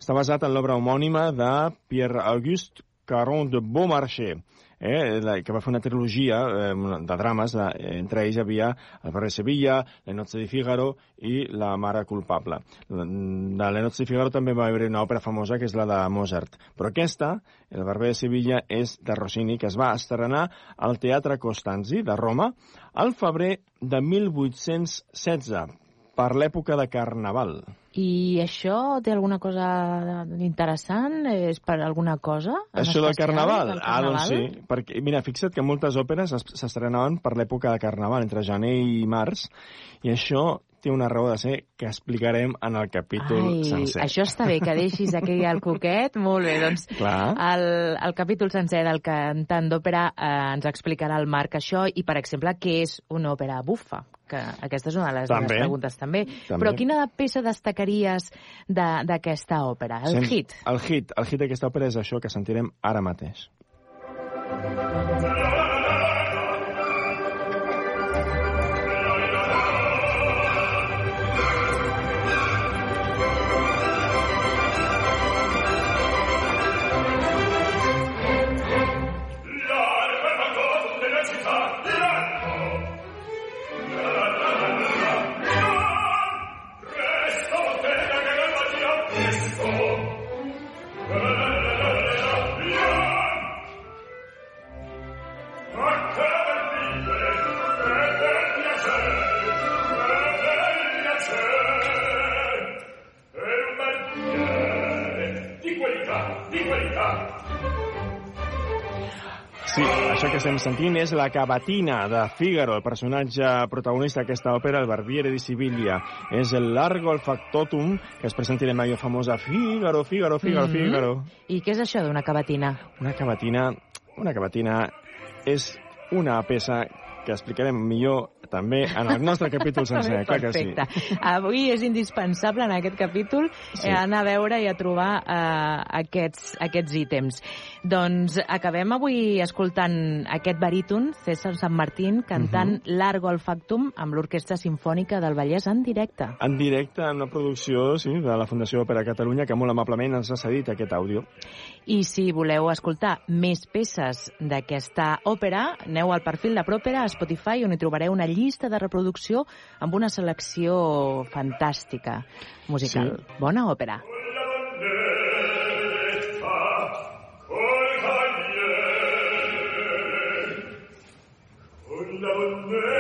Està basat en l'obra homònima de Pierre-Auguste Caron de Beaumarchais, eh, la- que va fer una trilogia eh, de drames, de, entre ells hi havia El barri de Sevilla, Le nozze di Figaro i La mare culpable. De Le nozze di Figaro també va haver una òpera famosa que és la de Mozart, però aquesta, El barber de Sevilla, és de Rossini, que es va estrenar al Teatre Costanzi de Roma al febrer de 1816, per l'època de Carnaval. I això té alguna cosa interessant? És per alguna cosa? Això del Carnaval? del Ah, doncs Carnaval? sí. Perquè, mira, fixa't que moltes òperes es- s'estrenaven per l'època de Carnaval, entre gener i març, i això té una raó de ser que explicarem en el capítol Ai, sencer. això està bé, que deixis aquí el coquet. Molt bé, doncs Clar. el, el capítol sencer del cantant d'òpera eh, ens explicarà el Marc això i, per exemple, què és una òpera bufa, que aquesta és una de les També. preguntes també. També. Però quina peça destacaries de- d'aquesta òpera? El Sent- hit. El hit. El hit d'aquesta òpera és això que sentirem ara mateix. Di això que estem sentint és la cavatina de Fígaro, el personatge protagonista d'aquesta òpera, el Barbiere di Siviglia. És el largo el factotum, que es presenta en la famosa Fígaro, Fígaro, Fígaro, Mhm. Fígaro. I què és això d'una cavatina? Una cavatina, una cavatina és una peça que explicarem millor també en el nostre capítol sencer, clar que sí. Avui és indispensable en aquest capítol Sí. eh, anar a veure i a trobar eh, aquests, aquests ítems. Doncs acabem avui escoltant aquest baríton, César San Martín, cantant Mhm. Largo al Factum amb l'Orquestra Simfònica del Vallès en directe. En directe, en una producció sí, de la Fundació Òpera Catalunya, que molt amablement ens ha cedit aquest àudio. I si voleu escoltar més peces d'aquesta òpera, aneu al perfil de Pròpera a Spotify on hi trobareu una llista de reproducció amb una selecció fantàstica musical. Sí. Bona òpera. Con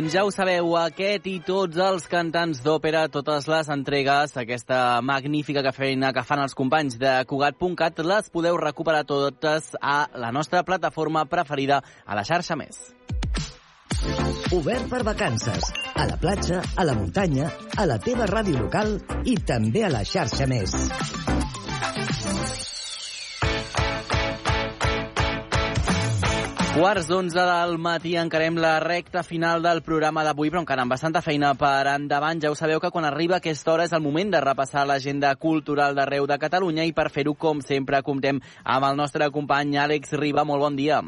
Doncs ja ho sabeu, aquest i tots els cantants d'òpera, totes les entregues, aquesta magnífica que feina que fan els companys de Cugat.cat, les podeu recuperar totes a la nostra plataforma preferida, a la xarxa Més. Obert per vacances. A la platja, a la muntanya, a la teva ràdio local i també a la xarxa Més. Quarts d'onze del matí encarem la recta final del programa d'avui, però encara amb bastanta feina per endavant. Ja ho sabeu que quan arriba aquesta hora és el moment de repassar l'agenda cultural d'arreu de Catalunya i per fer-ho, com sempre, comptem amb el nostre company Àlex Riba. Molt bon dia.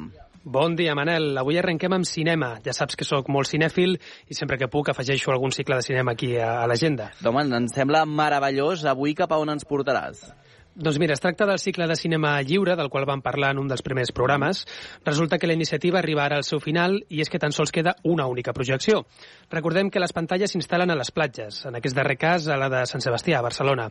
Bon dia, Manel. Avui arrenquem amb cinema. Ja saps que sóc molt cinèfil i sempre que puc afegeixo algun cicle de cinema aquí a, a l'agenda. Home, ens sembla meravellós. Avui cap a on ens portaràs? Doncs mira, es tracta del cicle de cinema lliure, del qual vam parlar en un dels primers programes. Resulta que la iniciativa arriba ara al seu final i és que tan sols queda una única projecció. Recordem que les pantalles s'instal·len a les platges, en aquest darrer cas a la de Sant Sebastià, a Barcelona.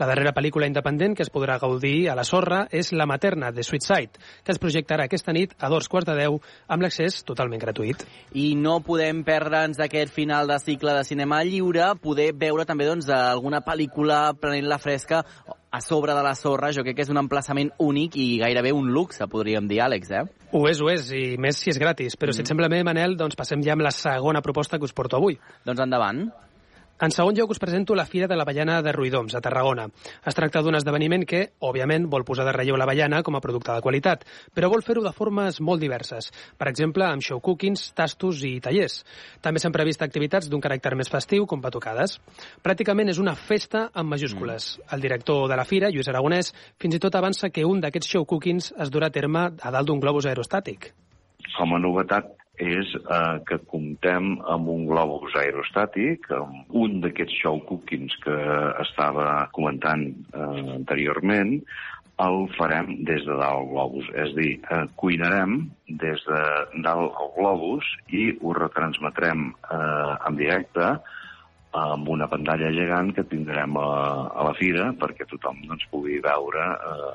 La darrera pel·lícula independent que es podrà gaudir a la sorra és La materna, de Sweetside, que es projectarà aquesta nit a dos quarts de deu amb l'accés totalment gratuït. I no podem perdre'ns aquest final de cicle de cinema lliure, poder veure també doncs, alguna pel·lícula prenent la fresca a sobre de la sorra, jo crec que és un emplaçament únic i gairebé un luxe, podríem dir, Àlex, eh? Ho és, ho és, i més si és gratis. Però mm. si et sembla bé, Manel, doncs passem ja amb la segona proposta que us porto avui. Doncs endavant. En segon lloc us presento la Fira de l'Avellana de Ruidoms, a Tarragona. Es tracta d'un esdeveniment que, òbviament, vol posar de relleu l'avellana com a producte de qualitat, però vol fer-ho de formes molt diverses. Per exemple, amb show cookings, tastos i tallers. També s'han previst activitats d'un caràcter més festiu, com batucades. Pràcticament és una festa amb majúscules. Mm. El director de la Fira, Lluís Aragonès, fins i tot avança que un d'aquests show cookings es durà a terme a dalt d'un globus aerostàtic. Com a novetat, és eh, que comptem amb un globus aerostàtic, amb un d'aquests show cookings que estava comentant eh, anteriorment, el farem des de dalt el globus. És a dir, eh, cuinarem des de dalt el globus i ho retransmetrem eh, en directe amb una pantalla gegant que tindrem a, a la fira perquè tothom doncs, pugui veure eh,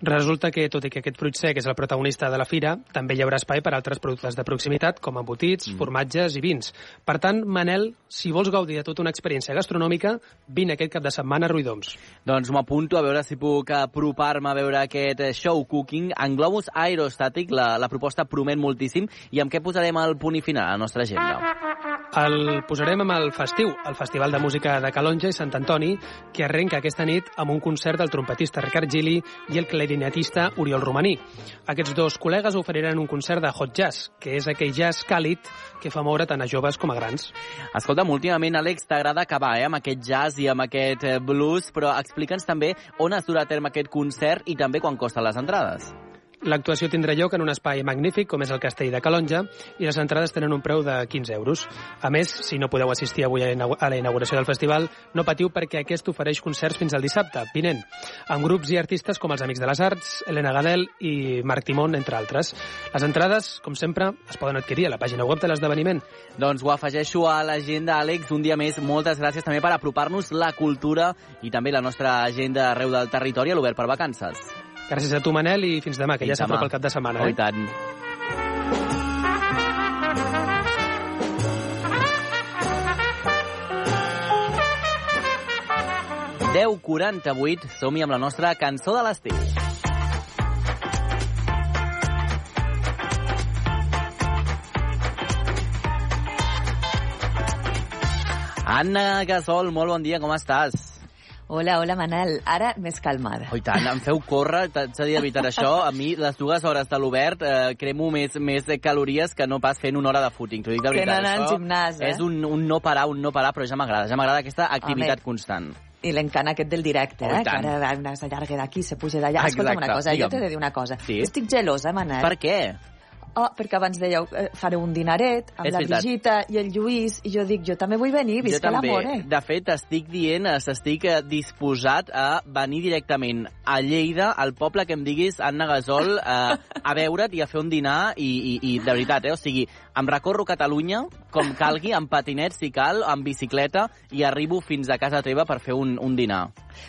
Resulta que, tot i que aquest fruit sec és el protagonista de la fira, també hi haurà espai per a altres productes de proximitat, com embotits, mm. formatges i vins. Per tant, Manel, si vols gaudir de tota una experiència gastronòmica, vine aquest cap de setmana a Ruidoms. Doncs m'apunto a veure si puc apropar-me a veure aquest show cooking en globus aerostàtic. La, la proposta promet moltíssim. I amb què posarem el punt i final a la nostra agenda? El posarem amb el festiu, el Festival de Música de Calonja i Sant Antoni, que arrenca aquesta nit amb un concert del trompetista Ricard Gili i el clarinetista Oriol Romaní. Aquests dos col·legues oferiran un concert de hot jazz, que és aquell jazz càlid que fa moure tant a joves com a grans. Escolta'm, últimament, Àlex, t'agrada acabar eh, amb aquest jazz i amb aquest eh, blues, però explica'ns també on es durà a terme aquest concert i també quan costen les entrades. L'actuació tindrà lloc en un espai magnífic com és el Castell de Calonja i les entrades tenen un preu de 15 euros. A més, si no podeu assistir avui a la inauguració del festival, no patiu perquè aquest ofereix concerts fins al dissabte, vinent, amb grups i artistes com els Amics de les Arts, Helena Gadel i Marc Timon, entre altres. Les entrades, com sempre, es poden adquirir a la pàgina web de l'esdeveniment. Doncs ho afegeixo a l'agenda, Àlex. Un dia més, moltes gràcies també per apropar-nos la cultura i també la nostra agenda arreu del territori a l'Obert per Vacances. Gràcies a tu, Manel, i fins demà, que fins ja s'apropa el cap de setmana. Oh, eh? I tant. Deu 48, som-hi amb la nostra cançó de l'estiu. Anna Gasol, molt bon dia, com estàs? Hola, hola, Manel. Ara més calmada. Oh, tant, em feu córrer, t'haig de dir de veritat això. A mi, les dues hores de l'obert, eh, cremo més, més de calories que no pas fent una hora de footing. T'ho dic de Que veritat. no anar al gimnàs, eh? És un, un no parar, un no parar, però ja m'agrada. Ja m'agrada aquesta activitat Home. constant. I l'encant aquest del directe, Oh, eh? Que ara s'allarga d'aquí, se puja d'allà. Escolta'm una cosa, digue'm. jo t'he de dir una cosa. Sí? Estic gelosa, Manel. Per què? Oh, perquè abans dèieu, eh, fareu un dinaret amb És la veritat. Brigita i el Lluís, i jo dic, jo també vull venir, visca l'amor, eh? De fet, estic dient, eh, estic eh, disposat a venir directament a Lleida, al poble que em diguis, Anna Gasol, eh, a veure't i a fer un dinar i, i, i de veritat, eh? O sigui, em recorro Catalunya com calgui, amb patinets si cal, amb bicicleta, i arribo fins a casa teva per fer un, un dinar.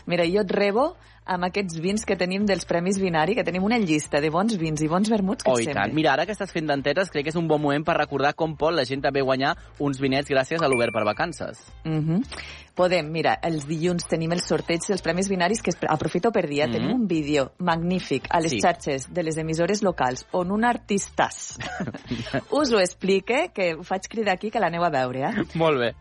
Mira, jo et rebo amb aquests vins que tenim dels Premis Binari, que tenim una llista de bons vins i bons vermuts que Oh, et i sembla. tant. Mira, ara que estàs fent dentetes, crec que és un bon moment per recordar com pot la gent també guanyar uns vinets gràcies a l'Obert per Vacances. Mhm. Podem, mira, els dilluns tenim el sorteig dels Premis Binaris, que aprofito per dir, mm Mhm. tenim un vídeo magnífic a les Sí. xarxes de les emissores locals on un artistàs us ho explique, que ho faig cridar aquí que l'aneu a veure, eh? Molt bé.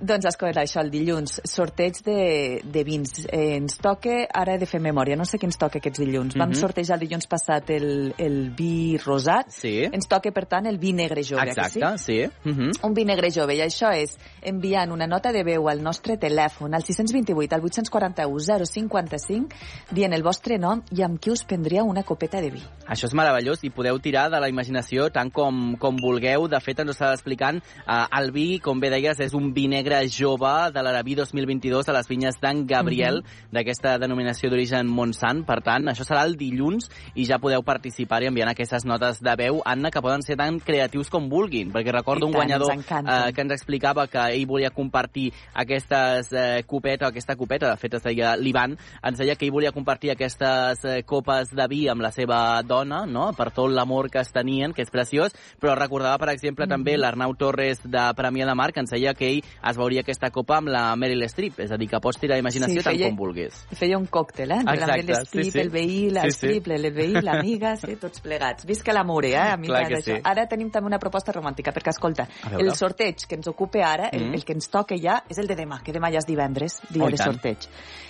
Doncs escolta, això, el dilluns, sorteig de, de vins. Eh, ens toca, ara he de fer memòria, no sé què ens toca aquests dilluns. Vam Mhm. sortejar el dilluns passat el, el vi rosat. Sí. Ens toca, per tant, el vi negre jove, que sí? Exacte, sí. Mhm. Un vi negre jove, i això és enviant una nota de veu al nostre telèfon, al 628, al 841 055, dient el vostre nom i amb qui us prendríeu una copeta de vi. Això és meravellós i podeu tirar de la imaginació tant com, com vulgueu. De fet, ens ho estava explicant. Eh, el vi, com bé deies, és un vi negre jove de l'Arabí 2022 a les vinyes d'en Gabriel, d'aquesta denominació d'origen Montsant. Per tant, això serà el dilluns i ja podeu participar i enviant aquestes notes de veu, Anna, que poden ser tan creatius com vulguin. Perquè recordo I un tant, guanyador ens eh, que ens explicava que ell volia compartir aquestes eh, copeta, aquesta copeta, de fet es deia l'Ivan, ens deia que ell volia compartir aquestes eh, copes de vi amb la seva dona, no?, per tot l'amor que es tenien, que és preciós, però recordava, per exemple, Mhm. també l'Arnau Torres de Premià de Mar, que ens deia que ell es veuria aquesta copa amb la Meryl Streep, és a dir, que pots tirar imaginació Sí, tant feia- com vulguis. Feia un còctel, eh? Entre Exacte, la Strip, sí, sí. el veí, la Sí, sí. Strip, el veí, l'amiga, sí, tots plegats. Visca l'amor, eh? A mi m'agrada sí. Ara tenim també una proposta romàntica, perquè, escolta, el sorteig que ens ocupa ara, el, Mm. el que ens toca ja, és el de demà, que demà ja és divendres, dia Oh, de tant. sorteig.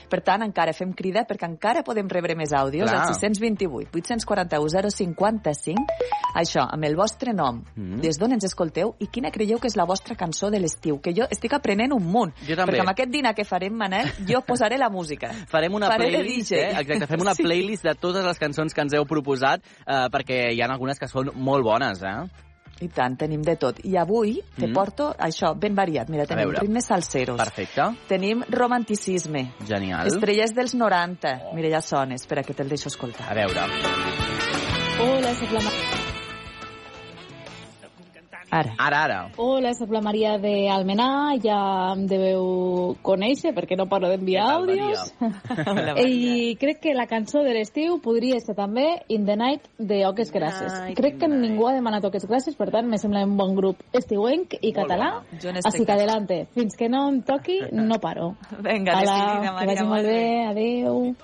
Per tant, encara fem crida perquè encara podem rebre més àudios Clar. al 628 841 055 això, amb el vostre nom, Mm. des d'on ens escolteu i quina creieu que és la vostra cançó de l'estiu, que jo estic aprenent un munt. Jo també. Perquè amb aquest dinar que farem, Manel, jo posaré la música. Farem una Faré playlist, eh? Exacte, fem una Sí. playlist de totes les cançons que ens heu proposat, eh, perquè hi ha algunes que són molt bones, eh? I tant, tenim de tot. I avui te Mm. porto això, ben variat. Mira, tenim ritmes salseros. Perfecte. Tenim romanticisme. Genial. Estrelles dels 90. Mira, ja sona, espera que te'l deixo escoltar. A veure. Hola, soc la, Ma- Ara. Ara, ara. Hola, soc la Maria de Almenar, ja em deveu conèixer perquè no paro d'enviar àudios. Hola, I crec que la cançó de l'estiu podria ser també In the Night de Oques Grasses. Ai, crec que ningú ha demanat Oques Grasses, per tant, me sembla un bon grup estiuenc i català. Així que adelante. Fins que no em toqui, no paro. Vinga, Hola, decidida, que Maria, vagi molt molt bé. Adéu.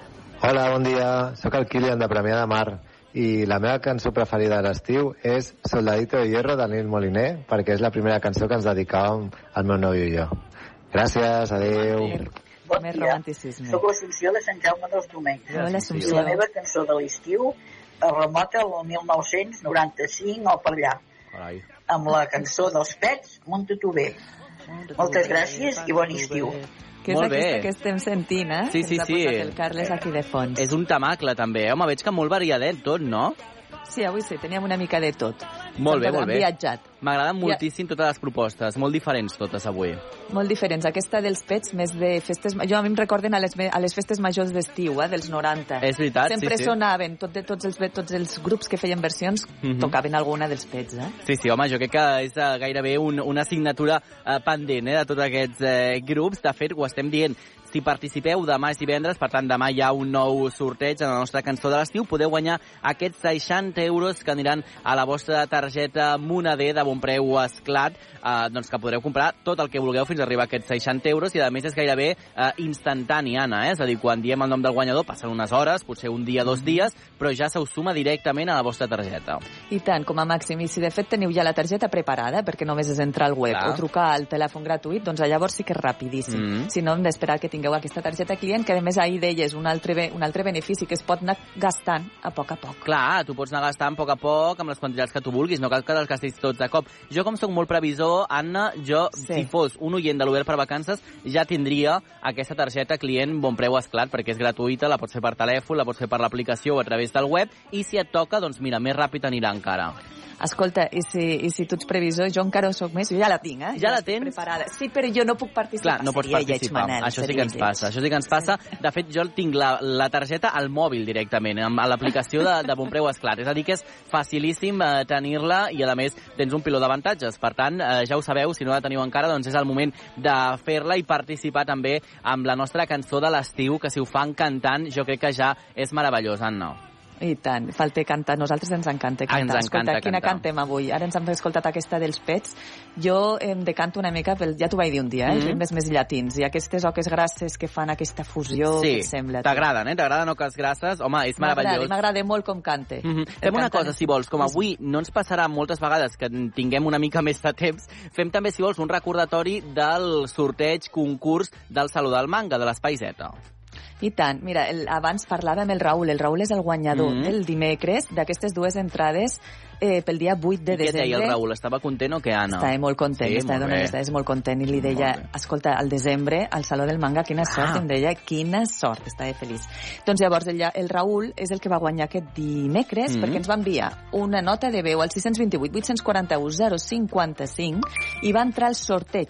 Hola, bon dia. Sóc el Kilian de Premià de Mar i la meva cançó preferida de l'estiu és Soldadito de Hierro de Nil Moliner perquè és la primera cançó que ens dedicàvem al meu nòvio i jo. Gràcies, adeu. Bon Més romanticisme. Soc l'Assumpció de Sant Jaume dels Domenys. Hola, I la meva cançó de l'estiu es remota al 1995 o per allà, Carai. amb la cançó dels Pets, Monta tu bé. Moltes gràcies i bon estiu. Que és Molt bé. aquesta que estem sentint, eh? Sí, sí, sí. el Carles aquí de fons. És un tamacle, també. Home, veig que molt variadet tot, no? Sí, avui sí, teníem una mica de tot. Molt bé, molt bé. viatjat. M'agraden moltíssim totes les propostes, molt diferents totes avui. Molt diferents. Aquesta dels pets, més de festes... Jo a mi em recorden a les, a les festes majors d'estiu, eh, dels 90. És veritat, Sempre sí, sí. sonaven, tot de, tots, els, tots els grups que feien versions Mhm. tocaven alguna dels pets, eh? Sí, sí, home, jo crec que és eh, gairebé un, una assignatura eh, pendent eh, de tots aquests eh, grups. De fet, ho estem dient, Si participeu, demà és divendres, per tant, demà hi ha un nou sorteig en la nostra cançó de l'estiu. Podeu guanyar aquests 60 euros que aniran a la vostra targeta Monader de bon preu esclat, eh, doncs que podreu comprar tot el que vulgueu fins a arribar a aquests 60 euros i, a més, és gairebé eh, instantani, Anna. Eh? És a dir, quan diem el nom del guanyador, passen unes hores, potser un dia, dos dies, però ja se us suma directament a la vostra targeta. I tant, com a màxim. I si de fet teniu ja la targeta preparada, perquè només és entrar al web Clar. o trucar al telèfon gratuït, doncs llavors sí que és rapidíssim. Mm. Si no, hem d'esperar que tingueu aquesta targeta client, que a més ahir deies un altre, un altre benefici que es pot anar gastant a poc a poc. Clar, tu pots anar gastant a poc a poc amb les quantitats que tu vulguis, no cal que els gastis tots de cop. Jo, com sóc molt previsor, Anna, jo, sí. si fos un oient de l'Obert per Vacances, ja tindria aquesta targeta client bon preu esclat, perquè és gratuïta, la pots fer per telèfon, la pots fer per l'aplicació o a través del web, i si et toca, doncs mira, més ràpid anirà encara. Escolta, i si, i si tu ets previsor, jo encara ho soc més, jo ja la tinc, eh? Ja la tens? Preparada. Sí, però jo no puc participar. Clar, no pots lleig, participar. Manel, això sí que ens lleig. passa. Això sí que ens passa. De fet, jo tinc la, la targeta al mòbil directament, amb a l'aplicació de, de Bonpreu Esclat. És a dir, que és facilíssim eh, tenir-la i, a més, tens un piló d'avantatges. Per tant, eh, ja ho sabeu, si no la teniu encara, doncs és el moment de fer-la i participar també amb la nostra cançó de l'estiu, que si ho fan cantant, jo crec que ja és meravellós, Anna. I tant, falta cantar. Nosaltres ens encanta cantar. Ah, ens encanta Escolta, quina cantar. cantem avui? Ara ens hem escoltat aquesta dels pets. Jo em decanto una mica pel... Ja t'ho vaig dir un dia, eh? Mhm. els ritmes més llatins. I aquestes oques grasses que fan aquesta fusió, Sí, què et sembla? t'agraden, eh? T'agraden oques grasses? Home, és meravellós. M'agrada molt com cante. Mm -hmm. Fem una cosa, si vols, com avui no ens passarà moltes vegades que tinguem una mica més de temps, fem també, si vols, un recordatori del sorteig, concurs del Saló del Manga, de l'Espai Z. I tant. Mira, el, abans parlava amb el Raül. El Raül és el guanyador Mhm. el dimecres d'aquestes dues entrades eh, pel dia 8 de I què desembre. deia el Raül? Estava content o què, Anna? Estava molt content, Sí, estava molt donant dades molt content i li deia, escolta, al desembre, al Saló del Manga, quina sort, Ah. em deia, quina sort, estava feliç. Doncs llavors el, el Raül és el que va guanyar aquest dimecres Mhm. perquè ens va enviar una nota de veu al 628 841 055 i va entrar al sorteig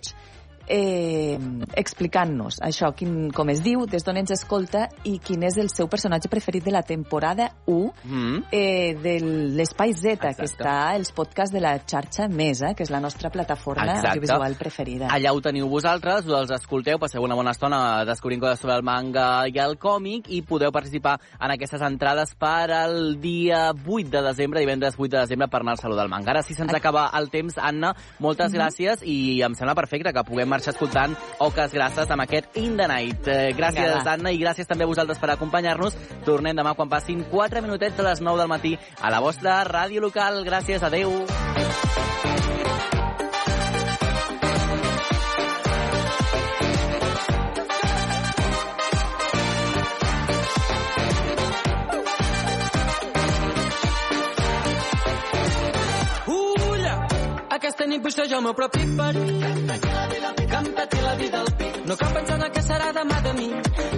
eh, explicant-nos això, quin, com es diu, des d'on ens escolta i quin és el seu personatge preferit de la temporada 1 Mm. eh, de l'Espai Z, Exacte. que està als podcasts de la xarxa Mesa, que és la nostra plataforma Exacte. audiovisual preferida. Allà ho teniu vosaltres, els escolteu, passeu una bona estona descobrint coses sobre el manga i el còmic i podeu participar en aquestes entrades per al dia 8 de desembre, divendres 8 de desembre, per anar al Saló del Manga. Ara sí se'ns acaba el temps, Anna, moltes Mhm. gràcies i em sembla perfecte que puguem marxar escoltant Oques Grasses amb aquest In the Night. Eh, gràcies, Vinga. Anna, i gràcies també a vosaltres per acompanyar-nos. Tornem demà quan passin 4 minutets de les 9 del matí a la vostra ràdio local. Gràcies, adeu. Aquesta nit vull ser jo el meu propi em peti la vida al. No cal pensar en el que serà demà de mi.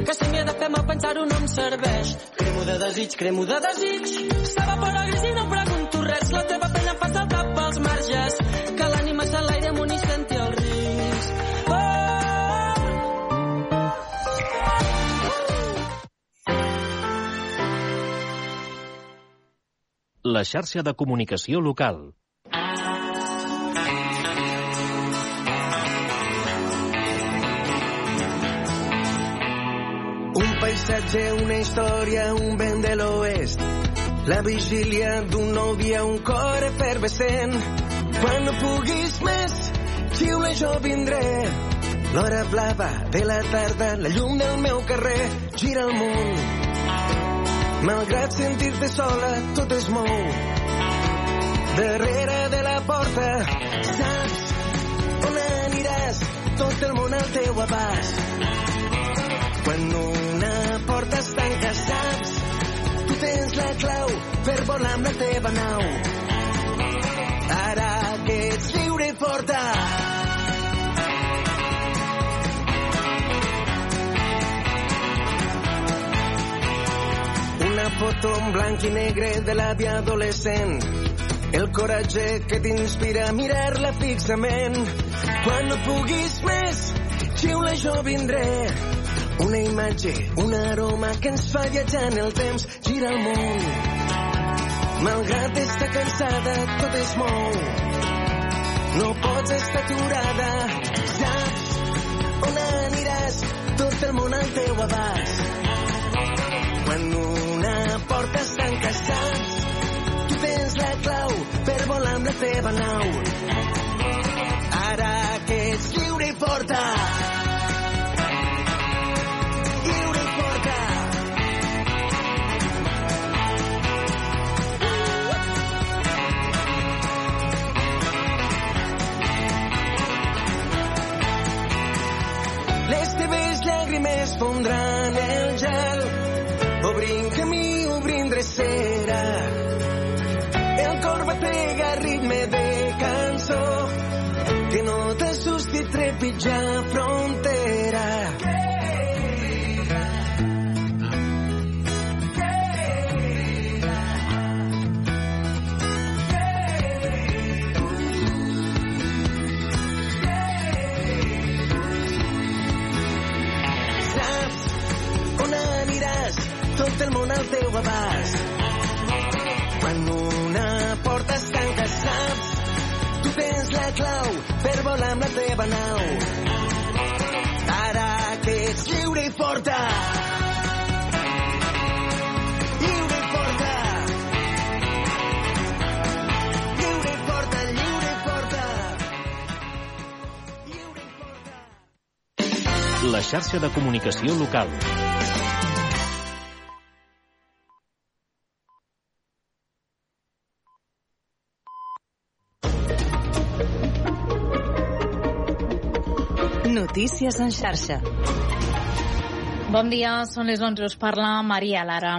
Que si m'hi he de fer mal pensar-ho no em serveix. Cremo de desig, cremo de desig. S'evapora gris i no pregunto res. La teva pena fa saltar pels marges. Que l'ànima s'enlaire amunt i senti el risc. Oh! La xarxa de comunicació local. Un paisatge, una història, un vent de l'oest. La vigília d'un nou dia, un cor efervescent. Quan no puguis més, xiula jo vindré. L'hora blava de la tarda, la llum del meu carrer, gira el món. Malgrat sentir-te sola, tot es mou. Darrere de la porta, saps on aniràs? Tot el món al teu abast. Quan una porta es tanca, saps? Tu tens la clau per volar amb la teva nau. Ara que ets lliure i forta. Una foto en blanc i negre de l'àvia adolescent. El coratge que t'inspira a mirar-la fixament. Quan no puguis més, xiula jo vindré. Una imatge, un aroma que ens fa viatjar en el temps, gira el món. Malgrat estar cansada, tot es mou. No pots estar aturada, saps on aniràs? Tot el món al teu abast. Quan una porta es tanca, saps? Tu tens la clau per volar amb la teva nau. Ara que ets lliure i forta. Trepitjar frontera. Saps on aniràs tot el món al teu abast. Quan una porta es tanca, saps tu tens la clau amb la teva nau. Ara que ets lliure i forta. La xarxa de comunicació local. Notícies en xarxa. Bon dia, són les 11, us parla Maria Lara.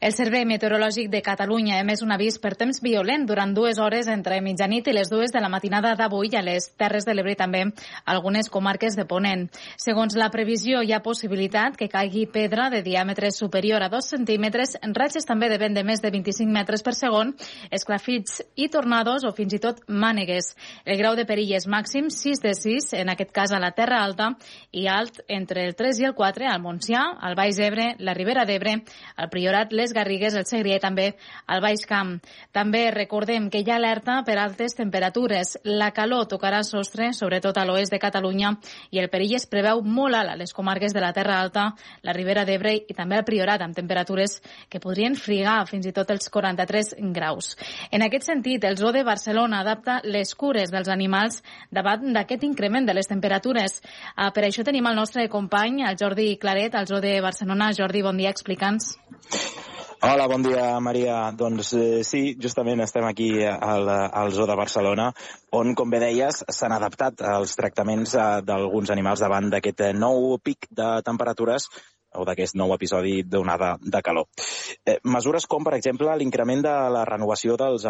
El Servei Meteorològic de Catalunya ha emès un avís per temps violent durant dues hores entre mitjanit i les dues de la matinada d'avui a les Terres de l'Ebre i també algunes comarques de Ponent. Segons la previsió, hi ha possibilitat que caigui pedra de diàmetre superior a 2 centímetres, en ratxes també de vent de més de 25 metres per segon, esclafits i tornados o fins i tot mànegues. El grau de perill és màxim 6 de 6, en aquest cas a la Terra Alta, i alt entre el 3 i el 4 al Montsià al Baix Ebre, la Ribera d'Ebre, el Priorat, les Garrigues, el Segrià i també al Baix Camp. També recordem que hi ha alerta per altes temperatures. La calor tocarà sostre, sobretot a l'oest de Catalunya, i el perill es preveu molt alt a les comarques de la Terra Alta, la Ribera d'Ebre i també al Priorat, amb temperatures que podrien frigar fins i tot els 43 graus. En aquest sentit, el Zoo de Barcelona adapta les cures dels animals davant d'aquest increment de les temperatures. Uh, per això tenim el nostre company, el Jordi Claret, al Zoo de Barcelona. Jordi, bon dia, explica'ns. Hola, bon dia, Maria. Doncs eh, sí, justament estem aquí al, al Zoo de Barcelona, on, com bé deies, s'han adaptat els tractaments eh, d'alguns animals davant d'aquest eh, nou pic de temperatures o d'aquest nou episodi d'onada de calor. Eh, mesures com, per exemple, l'increment de la renovació dels